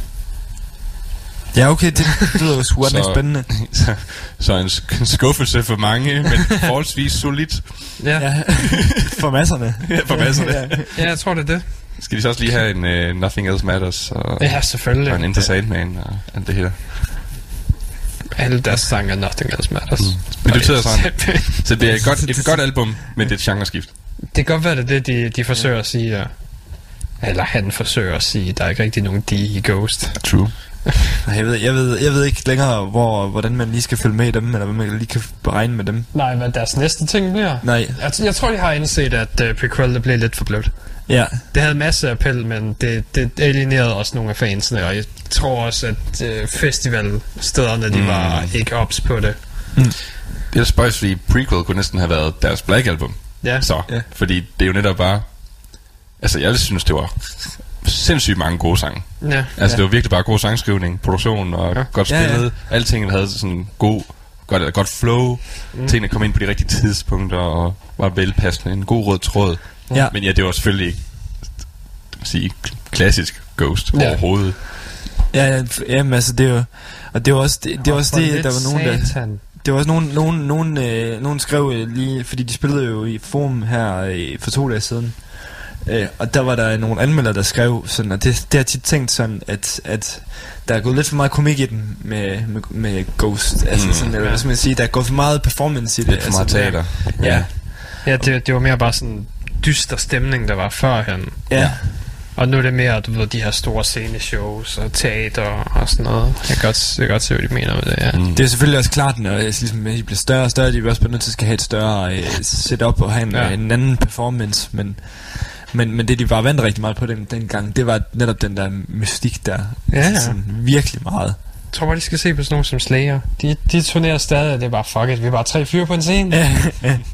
Ja, okay, det lyder jo Så- spændende. så, så en, sk- en skuffelse for mange, men forholdsvis solidt. Ja, ja. For masserne. Ja, for masserne. ja. ja jeg tror, det er det. Skal de så også lige have en uh, Nothing Else Matters og, Ja, selvfølgelig. og en Enter Sandman og alt det her? Alle deres sange er Nothing Else Matters. Mm. Men det betyder sådan. Så det er et godt, et godt album, men det er et genreskift. Det kan godt være, det er det, de, de forsøger at sige. Ja. Eller han forsøger at sige. Der er ikke rigtig nogen de i Ghost. True. Jeg ved, jeg, ved, jeg ved ikke længere, hvor, hvordan man lige skal følge med i dem, eller hvad man lige kan beregne med dem. Nej, hvad deres næste ting bliver? Nej, Jeg, jeg tror, de har indset, at uh, prequel det blev lidt for blødt. ja. Det havde masse appel, men det, det alienerede også nogle af fansene, og jeg tror også, at øh, festivalstederne, de Mm. var ikke ops på det. Det er spøjs, fordi prequel kunne næsten have været deres Black Album. Ja, Så, Ja. fordi det er jo netop bare... Altså, jeg synes, det var sindssygt mange gode sange. ja. Altså, Ja. det var virkelig bare god sangskrivning, produktion og Ja. godt Ja, ja. spillet. Ja, Alting havde sådan god, godt, godt flow. Mm. Tingene kom ind på de rigtige tidspunkter og var velpassende. En god rød tråd. Ja. Men ja, det var selvfølgelig ikke sige, klassisk Ghost Ja. overhovedet. Ja, ja, jamen altså, det er jo... Og det var også det, det, var også det der var nogen, der... Satan. Det var også nogen, nogen, nogen, øh, nogen skrev øh, lige, fordi de spillede jo i forum her øh, for to dage siden. Øh, og der var der nogle anmeldere, der skrev sådan, og det, det har jeg tit tænkt sådan, at, at der er gået lidt for meget komik i den med, med, med Ghost. Altså Mm. sådan, eller Ja. hvad skal man sige, der er gået for meget performance i det. Lidt for meget altså, teater. Ja, Ja, det, det var mere bare sådan dyster stemning, der var førhen. ja. Og nu er det mere, du ved, de her store sceneshows og teater og sådan noget. Jeg kan godt, jeg kan godt se, hvad de mener med det, ja. Mm. Det er selvfølgelig også klart, når altså, ligesom, de bliver større og større, de vil også blive nødt til at skal have et større øh, setup og have en, Ja. en anden performance, men, men, men det de var vant rigtig meget på den, den gang, det var netop den der mystik der. Ja, ja. Sådan, virkelig meget. Jeg tror bare, de skal se på sådan nogle som Slayer. De, de turnerer stadig, og det er bare, fuck it, vi er bare tre fyre på en scene.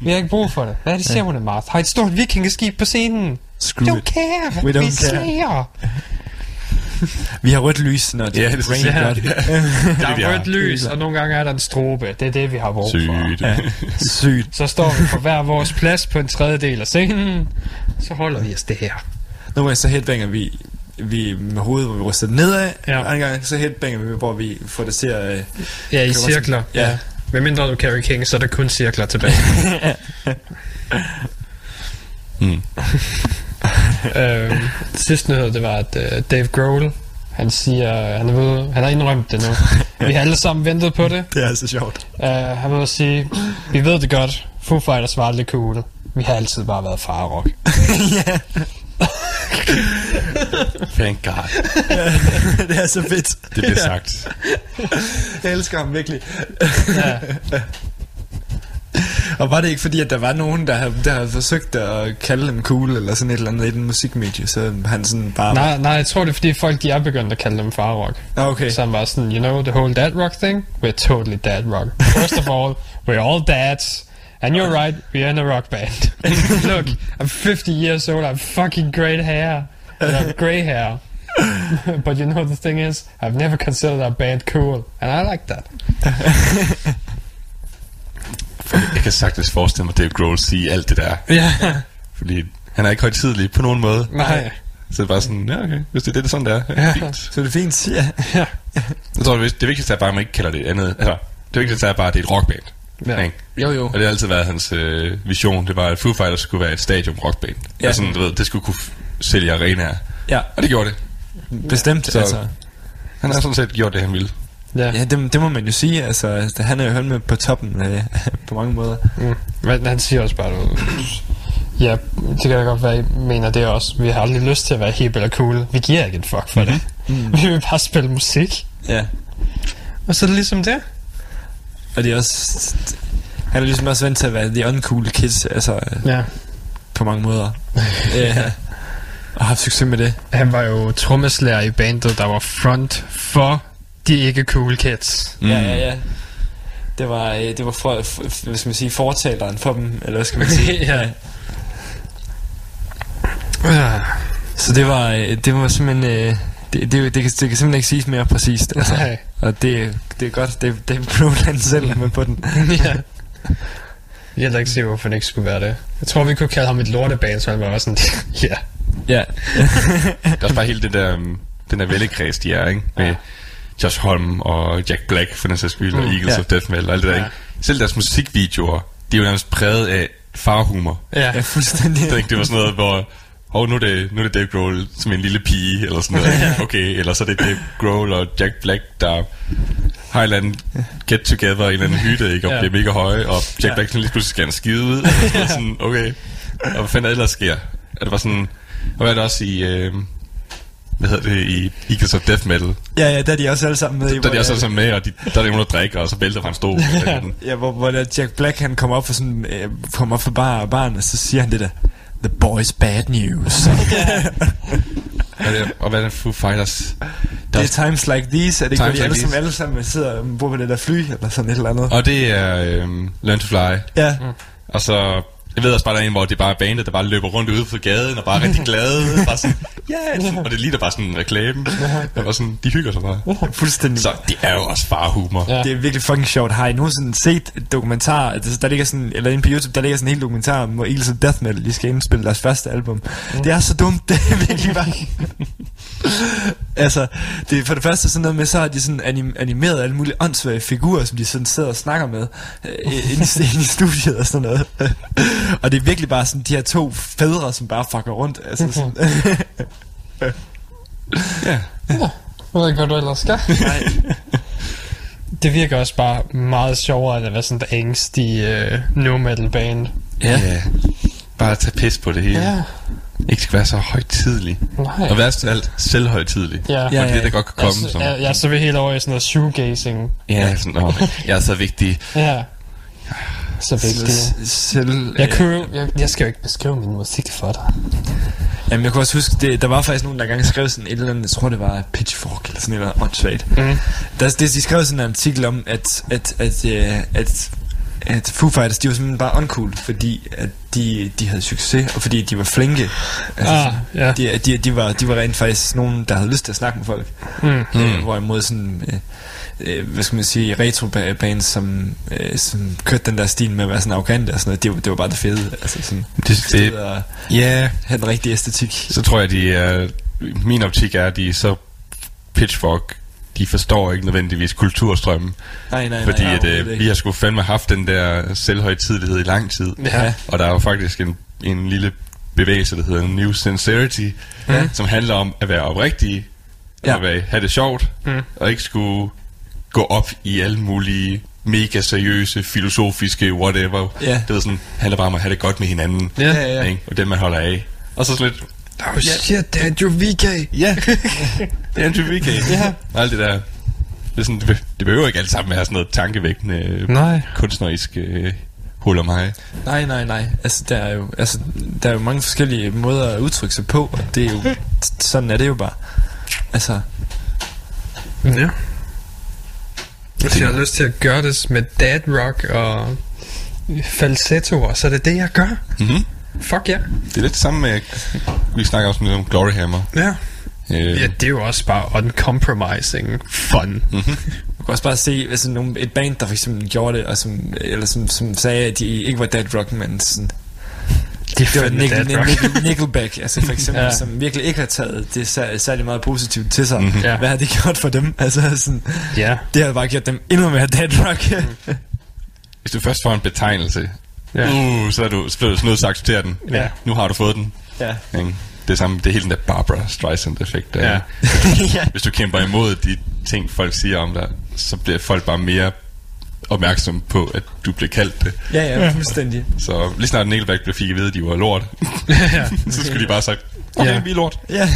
Vi har ikke brug for det. Hvad er det, siger hun Marth? Har et stort vikingeskib på scenen. Screw Don't it. care. We Vi don't care. Slayer. Vi har rødt lys, når det Ja, er det rain ja. godt. Der vi er rødt lys, og nogle gange er der en strobe. Det er det, vi har brug for. Sygt. Ja. Sygt. Så står vi på hver vores plads på en tredjedel af scenen. Så holder vi os det her. Nogle gange så headbanger vi, vi med hovedet, hvor vi ryster nedad. Ja. Ja. Andre gange så headbanger vi, hvor vi får det til at... Øh, Ja, i også- cirkler. ja. Hvad mindre du carry king, så er der kun cirkler tilbage. Mm. Øhm, sidste nyhed, det var, at uh, Dave Grohl, han siger, han, er ved, han har indrømt det nu. Vi har alle sammen ventet på det. det er så sjovt. Uh, han vil sige, vi ved det godt. Foo Fighters var aldrig cool. Vi har altid bare været farrock. ja, Thank God. det er så fedt. Det bliver sagt. Jeg elsker ham virkelig. Ja. Og var det ikke fordi, at der var nogen, der havde, der havde forsøgt at kalde dem cool, eller sådan et eller andet i den musikmedie, så han sådan bare... nej, nej, jeg tror det er fordi folk de er begyndt at kalde dem farrock. Ah, okay. Så han var sådan, you know, the whole dad rock thing? We're totally dad rock. First of all, we're all dads. And you're right, we're in a rock band. Look, I'm 50 years old, I have fucking great hair. And I have grey hair. but you know the thing is, I've never considered our band cool. And I like that. Jeg kan sagtens forestille mig Dave Grohl sige alt det der. Ja, Fordi han er ikke højtidelig på nogen måde. nej. Så det er bare sådan, ja okay, hvis det er det, det er sådan, det er. Ja, Ja. fint. Så er det fint, ja. Ja. Jeg tror, det, det vigtigste er bare, at man ikke kalder det andet. Altså, det vigtigste er bare, at det er et rockband. Ja. Ikke? Jo, jo. Og det har altid været hans øh, vision. Det var, at Foo Fighters skulle være et stadium rockband. Ja. Altså, du ved, det skulle kunne sælge arenaer. Ja, Og det gjorde det. bestemt. Så- altså. Han har sådan set gjort det, han ville. Ja. Ja, det, det må man jo sige. Altså, altså, han er jo helt med på toppen øh, på mange måder. Mm. Men han siger også bare, du, ja, det kan da godt være, I mener det også. Vi har aldrig lyst til at være hip eller cool. Vi giver ikke en fuck for det. Mm. Vi vil bare spille musik. Ja. Og så er det ligesom det. Og det er også... Han er ligesom også vant til at være the uncool kids, altså Ja. på mange måder. ja. Og har haft succes med det. Han var jo trommeslager i bandet, der var front for de ikke cool kids. Mm. Ja, ja, ja. Det var, øh, det var for, for, hvad skal man sige, fortaleren for dem, eller hvad skal man sige? ja. ja. Så det var, øh, det var simpelthen... Øh, det, det, det, det, kan, det kan simpelthen ikke siges mere præcist. Altså. Nej. Og det, det er godt, det, det er Broland selv er med på den. ja. Jeg er heller ikke sikker, hvorfor det ikke skulle være det. Jeg tror, vi kunne kalde ham et lortebane, så han var også sådan, ja. Ja. Det er også bare hele det der, um, den der vælgekreds, de er, ikke? Med Josh Holm og Jack Black, for den sags skyld, og Mm, Eagles ja. of Death Metal og alt det der, Ja. ikke? Selv deres musikvideoer, de er jo nærmest præget af farhumor. Ja. ja, fuldstændig. Det, det var sådan noget, hvor og nu er det, nu er det Dave Grohl som en lille pige, eller sådan noget. Okay, eller så er det Dave Grohl og Jack Black, der har en eller anden get together i en eller anden hytte, ikke? Og Ja. bliver mega høje, og Jack Ja. Black sådan lige pludselig skal skide ud. Og sådan, okay. Og hvad fanden ellers sker? Og det var sådan, og hvad er det også i, øh, hvad hedder det, i Eagles of Death Metal? Ja, ja, der er de også alle sammen med i. Der er de også jeg- sådan med, og de, der er nogen, der drikker, og så vælter fra en stol. Ja, hvor, hvor der Jack Black, han kommer op for sådan, øh, kommer op for bar, baren, og så siger han det der, The boys bad news. og, det, og hvad er det, Foo Fighters? Der, det er times like these, er det ikke, hvor de like alle, sammen, alle sammen sidder og bor på det der fly, eller sådan et eller andet. og det er øh, Learn to Fly. Ja, Og så, jeg ved også bare, der er en, hvor det bare er bandet, der bare løber rundt ude på gaden, og bare er rigtig glade. bare sådan, ja, yeah! og det ligner bare sådan en reklame. Og bare sådan, de hygger sig bare. fuldstændig. Så det er jo også farhumor. Ja. Det er virkelig fucking sjovt. Har I nogensinde set et dokumentar, altså, der ligger sådan, eller inde på YouTube, der ligger sådan en hel dokumentar om, hvor Eagles of Death Metal, de skal indspille deres første album. Det er så dumt, det er virkelig bare... altså, det er for det første sådan noget med, så har de sådan anim- animeret alle mulige åndssvage figurer, som de sådan sidder og snakker med, øh, inde, i, inde i studiet og sådan noget. Og det er virkelig bare sådan de her to fædre, som bare fucker rundt. Altså sådan, Ja. Jeg ved ikke, hvad du ellers skal. nej. Det virker også bare meget sjovere, end at være sådan et angstig uh, no metal band. Ja. ja. Bare tage pis på det hele. Ja. Ikke skal være så højtidlig. Nej. Og værst af alt, selvhøjtidlig. Ja. Ja, det er ja. det, der godt kan komme. Jeg, som, jeg, jeg, så vil helt over i sådan noget shoegazing. ja, sådan, åh, jeg er så vigtig. Ja. Så vigtigt. Selv, Jeg, kunne, jo- jeg, jeg skal jo ikke beskrive min musik for dig. Jamen, jeg kunne også huske, det, der var faktisk nogen, der engang skrev sådan et eller andet, jeg tror det var Pitchfork eller sådan et eller andet åndssvagt. Mm. Der, det, de skrev sådan en artikel om, at, at, at, øh, at, at Foo Fighters, de var simpelthen bare uncool, fordi at de, de havde succes, og fordi de var flinke. Altså, Ah, ja. de, de, de, var, de var rent faktisk nogen, der havde lyst til at snakke med folk. Mm. Mm. Hvorimod sådan, øh, øh, hvad skal man sige, retro-bands, som, øh, som kørte den der stil med at være sådan arrogante og sådan noget, det, var- det var bare det fede. Altså sådan, Det, det, og ja, have den rigtige æstetik. så tror jeg, de er... Min optik er, at de er så pitchfork, de forstår ikke nødvendigvis kulturstrømmen. Nej, nej, Fordi nej, at, øh, vi har sgu fandme haft den der selvhøjtidelighed i lang tid. Ja. Og der er jo faktisk en, en lille bevægelse, der hedder New Sincerity, Ja. som handler om at være oprigtig, Ja. ja. at være, have det sjovt, Mm. og ikke skulle gå op i alle mulige mega seriøse, filosofiske, whatever. Ja. Det ved sådan, handler bare om at have det godt med hinanden, Ja. Ja, ja. ikke? og den man holder af. Og så sådan lidt, Oh shit, det er jo VK. ja, det er en VK. Ja. Og alt det der, det, er sådan, det, be- det behøver ikke alt sammen være sådan noget tankevækkende, Nej. kunstnerisk øh, hul om mig. Nej, nej, nej. Altså, der er jo, altså, der er jo mange forskellige måder at udtrykke sig på, og det er jo, sådan er det jo bare. Altså, Ja. Hvis jeg har lyst til at gøre det med dad rock og falsettoer, så er det det, jeg gør. Mm-hmm. Fuck ja. Det er lidt det samme med, vi snakker også lidt om Glory Hammer. Ja. Øh, Ja, det er jo også bare uncompromising fun. Mhm. du kan også bare se altså, nogle, et band, der for eksempel gjorde det, og som, eller som, som sagde, at de ikke var dead rock, men sådan, Det er Det var fandme Nickel. Nickel, Nickelback, altså for eksempel, Ja. som virkelig ikke har taget det sær- særlig meget positivt til sig. Mhm. Mm-hmm. Ja. Hvad har det gjort for dem? Altså sådan, Ja. det har bare gjort dem endnu mere dead rock. Hvis du først får en betegnelse, Ja. uh, så er du du nødt til at acceptere den. Ja. Nu har du fået den. ja. Ikke? Det er samme, det er hele den der Barbara Streisand-effekt. Der. Ja. ja. Hvis du kæmper imod de ting, folk siger om dig, så bliver folk bare mere opmærksom på, at du bliver kaldt det. Ja, ja, fuldstændig. Så lige snart Nickelback blev fik at vide, at de var lort, ja. så skulle de bare have sagt, okay, Ja. vi er lort. Ja.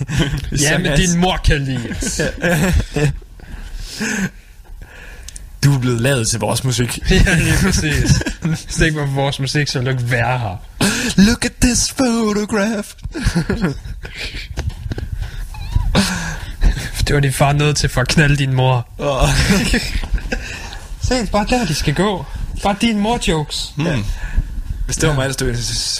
ja, men din mor kan lide os. Du er blevet lavet til vores musik. ja, lige præcis. Hvis det ikke var for vores musik, så ville du ikke være her. Look at this photograph. Det var din far nødt til for at knalde din mor. Oh. Se, bare der, de skal gå. Bare din mor-jokes. Hmm. Hvis det var mig, der stod,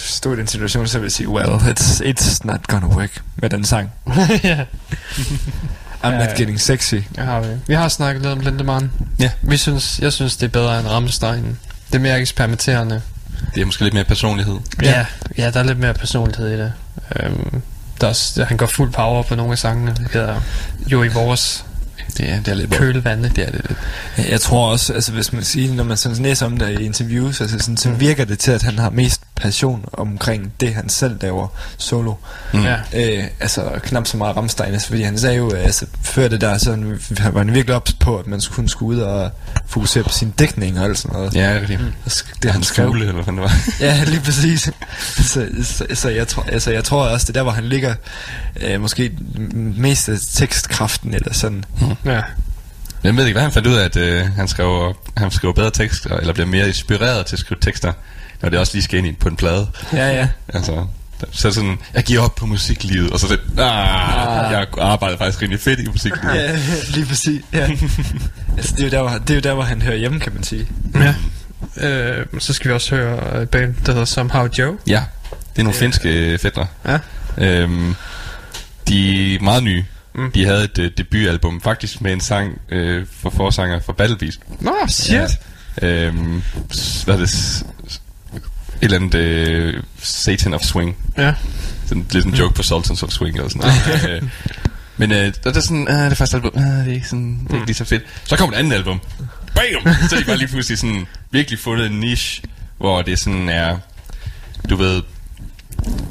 stod i den situation, så ville jeg sige, well, it's, it's not gonna work med den sang. ja, I'm Ja, not ja. getting sexy. det har vi. Vi har snakket lidt om Lindemann. Ja. Vi synes, jeg synes, det er bedre end Rammstein. Det er mere eksperimenterende. Det er måske lidt mere personlighed. Ja, ja, der er lidt mere personlighed i det. Øhm, der er, han går fuld power på nogle af sangene. Det hedder jo i vores Det er, det er lidt kølevande. Det er det lidt. Jeg, jeg tror også, altså hvis man siger, når man sådan læser om det i interviews, altså sådan, så virker det til, at han har mest passion omkring det, han selv laver solo. Mm. Ja. Øh, altså knap så meget Rammstein, altså, fordi han sagde jo, altså før det der, så han- var han virkelig ops på, at man skulle, skulle ud og fokusere på sin dækning og alt sådan noget. Ja, det er det. Det er hans fugle, eller hvad det var. Ja, lige præcis. så, så, så, jeg tror, altså, jeg tror også, det er der, hvor han ligger øh, måske mest af tekstkraften, eller sådan. Ja. Jeg ved ikke, hvad han fandt ud af, at øh, han, skriver, han skriver bedre tekster, eller bliver mere inspireret til at skrive tekster, når det også lige skal ind på en plade. Ja, ja. Altså, så sådan, jeg giver op på musiklivet, og så det, ah, jeg arbejder faktisk rimelig fedt i musiklivet. Ja, lige præcis. Ja. altså, det, er jo der, hvor, det er jo der, hvor han hører hjemme, kan man sige. ja. Øh, så skal vi også høre et band, der hedder Somehow Joe. Ja, det er nogle finske øh, fætter. Ja. Øhm, de er meget nye. Mm. De havde et øh, debutalbum, faktisk med en sang øh, for forsanger for Battle Beast. Nå, shit. Ja. Øhm, hvad er det? Eller andet øh, Satan of Swing. Ja. Sådan lidt en joke på Sultans of Swing eller sådan noget. øh, men øh, der er det sådan, øh, det første album, øh, det er ikke, sådan, det er ikke lige så fedt. Så kommer et andet album. Bam! Så er de bare lige pludselig sådan, virkelig fundet en niche, hvor det sådan er, du ved,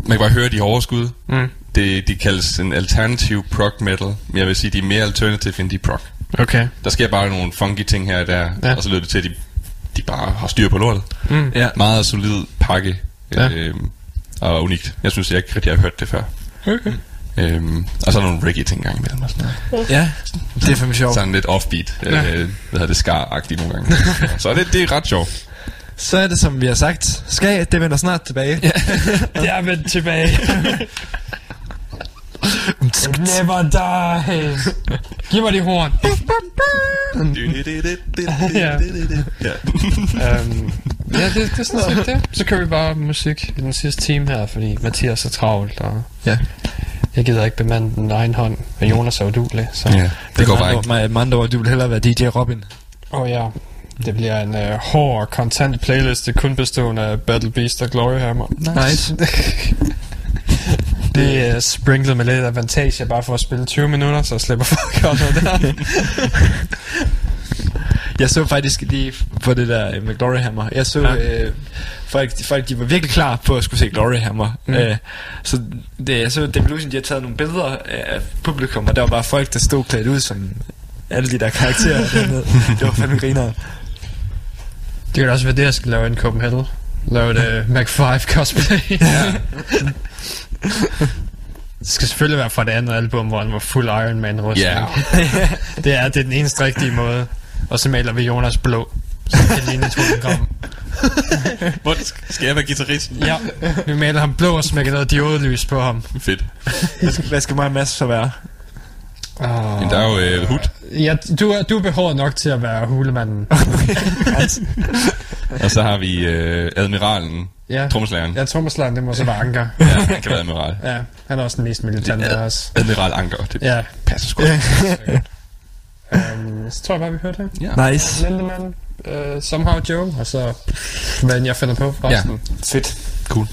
man kan bare høre de overskud. Mm. Det, de kaldes en alternativ prog metal, men jeg vil sige, de er mere alternative end de prog. Okay. Der sker bare nogle funky ting her og der, ja. og så lyder det til, at de, de bare har styr på lortet. Mm. Ja. Meget solid pakke, Ja. ja. øhm, og unikt. Jeg synes, jeg ikke rigtig har hørt det før. Okay. Øhm, og så er der nogle reggae ting engang imellem og sådan noget. Ja, det er fandme sjovt. Sådan lidt offbeat, Ja. ja. øh, hvad hedder det, skar-agtigt nogle gange. så det, det er ret sjovt. Så er det, som vi har sagt. Skal, det vender snart tilbage. Ja. Det er vendt tilbage. Never die. Giv mig de horn. Ja. um, ja, det, det er sådan set det. Så kører vi bare musik i den sidste time her, fordi Mathias er travlt, og Ja. jeg gider ikke bemande den egen hånd, og Jonas er udulig, så... ja, det går bare ikke. Med med andre ord, du vil hellere være DJ Robin. Åh oh, ja, det bliver en uh, hård, kontant playlist, kun bestående af Battle Beast og Glory Hammer. Nice. det er sprinklet med lidt avantage bare for at spille 20 minutter, så slipper folk godt noget der. Jeg så faktisk lige på det der øh, med Glory Hammer. Jeg så Ja. øh, folk, folk, de var virkelig klar på at skulle se Glory Hammer. Mm. Øh, så det, jeg så Devolution, de har taget nogle billeder af publikum, og der var bare folk, der stod klædt ud som alle de der karakterer. Det var fandme griner. Det kan også være det, jeg skal lave en Copenhagen. Lave et uh, Mac 5 cosplay. ja. Det skal selvfølgelig være fra det andet album, hvor han var fuld Iron Man rustning. Ja. det, er, det er den eneste rigtige måde. Og så maler vi Jonas blå. Så det kan ligne et hologram. Hvor skal jeg være guitaristen? Ja, vi maler ham blå og smækker noget diodelys på ham. Fedt. Hvad skal, hvad skal mig og Mads så være? Oh. Men der er jo øh, hud, Ja, du er, du er behåret nok til at være hulemanden. og så har vi øh, admiralen, Ja, trommeslageren. ja Thomas det må så være Anker. Ja, han kan være admiral. Ja, han er også den mest militante af os. Admiral Anker, det Ja, passer sgu. um, så tror jeg bare, vi hørte det. Ja. Nice. Lindemann, uh, Somehow Joe, og så hvad jeg finder på for resten. Fedt. Cool.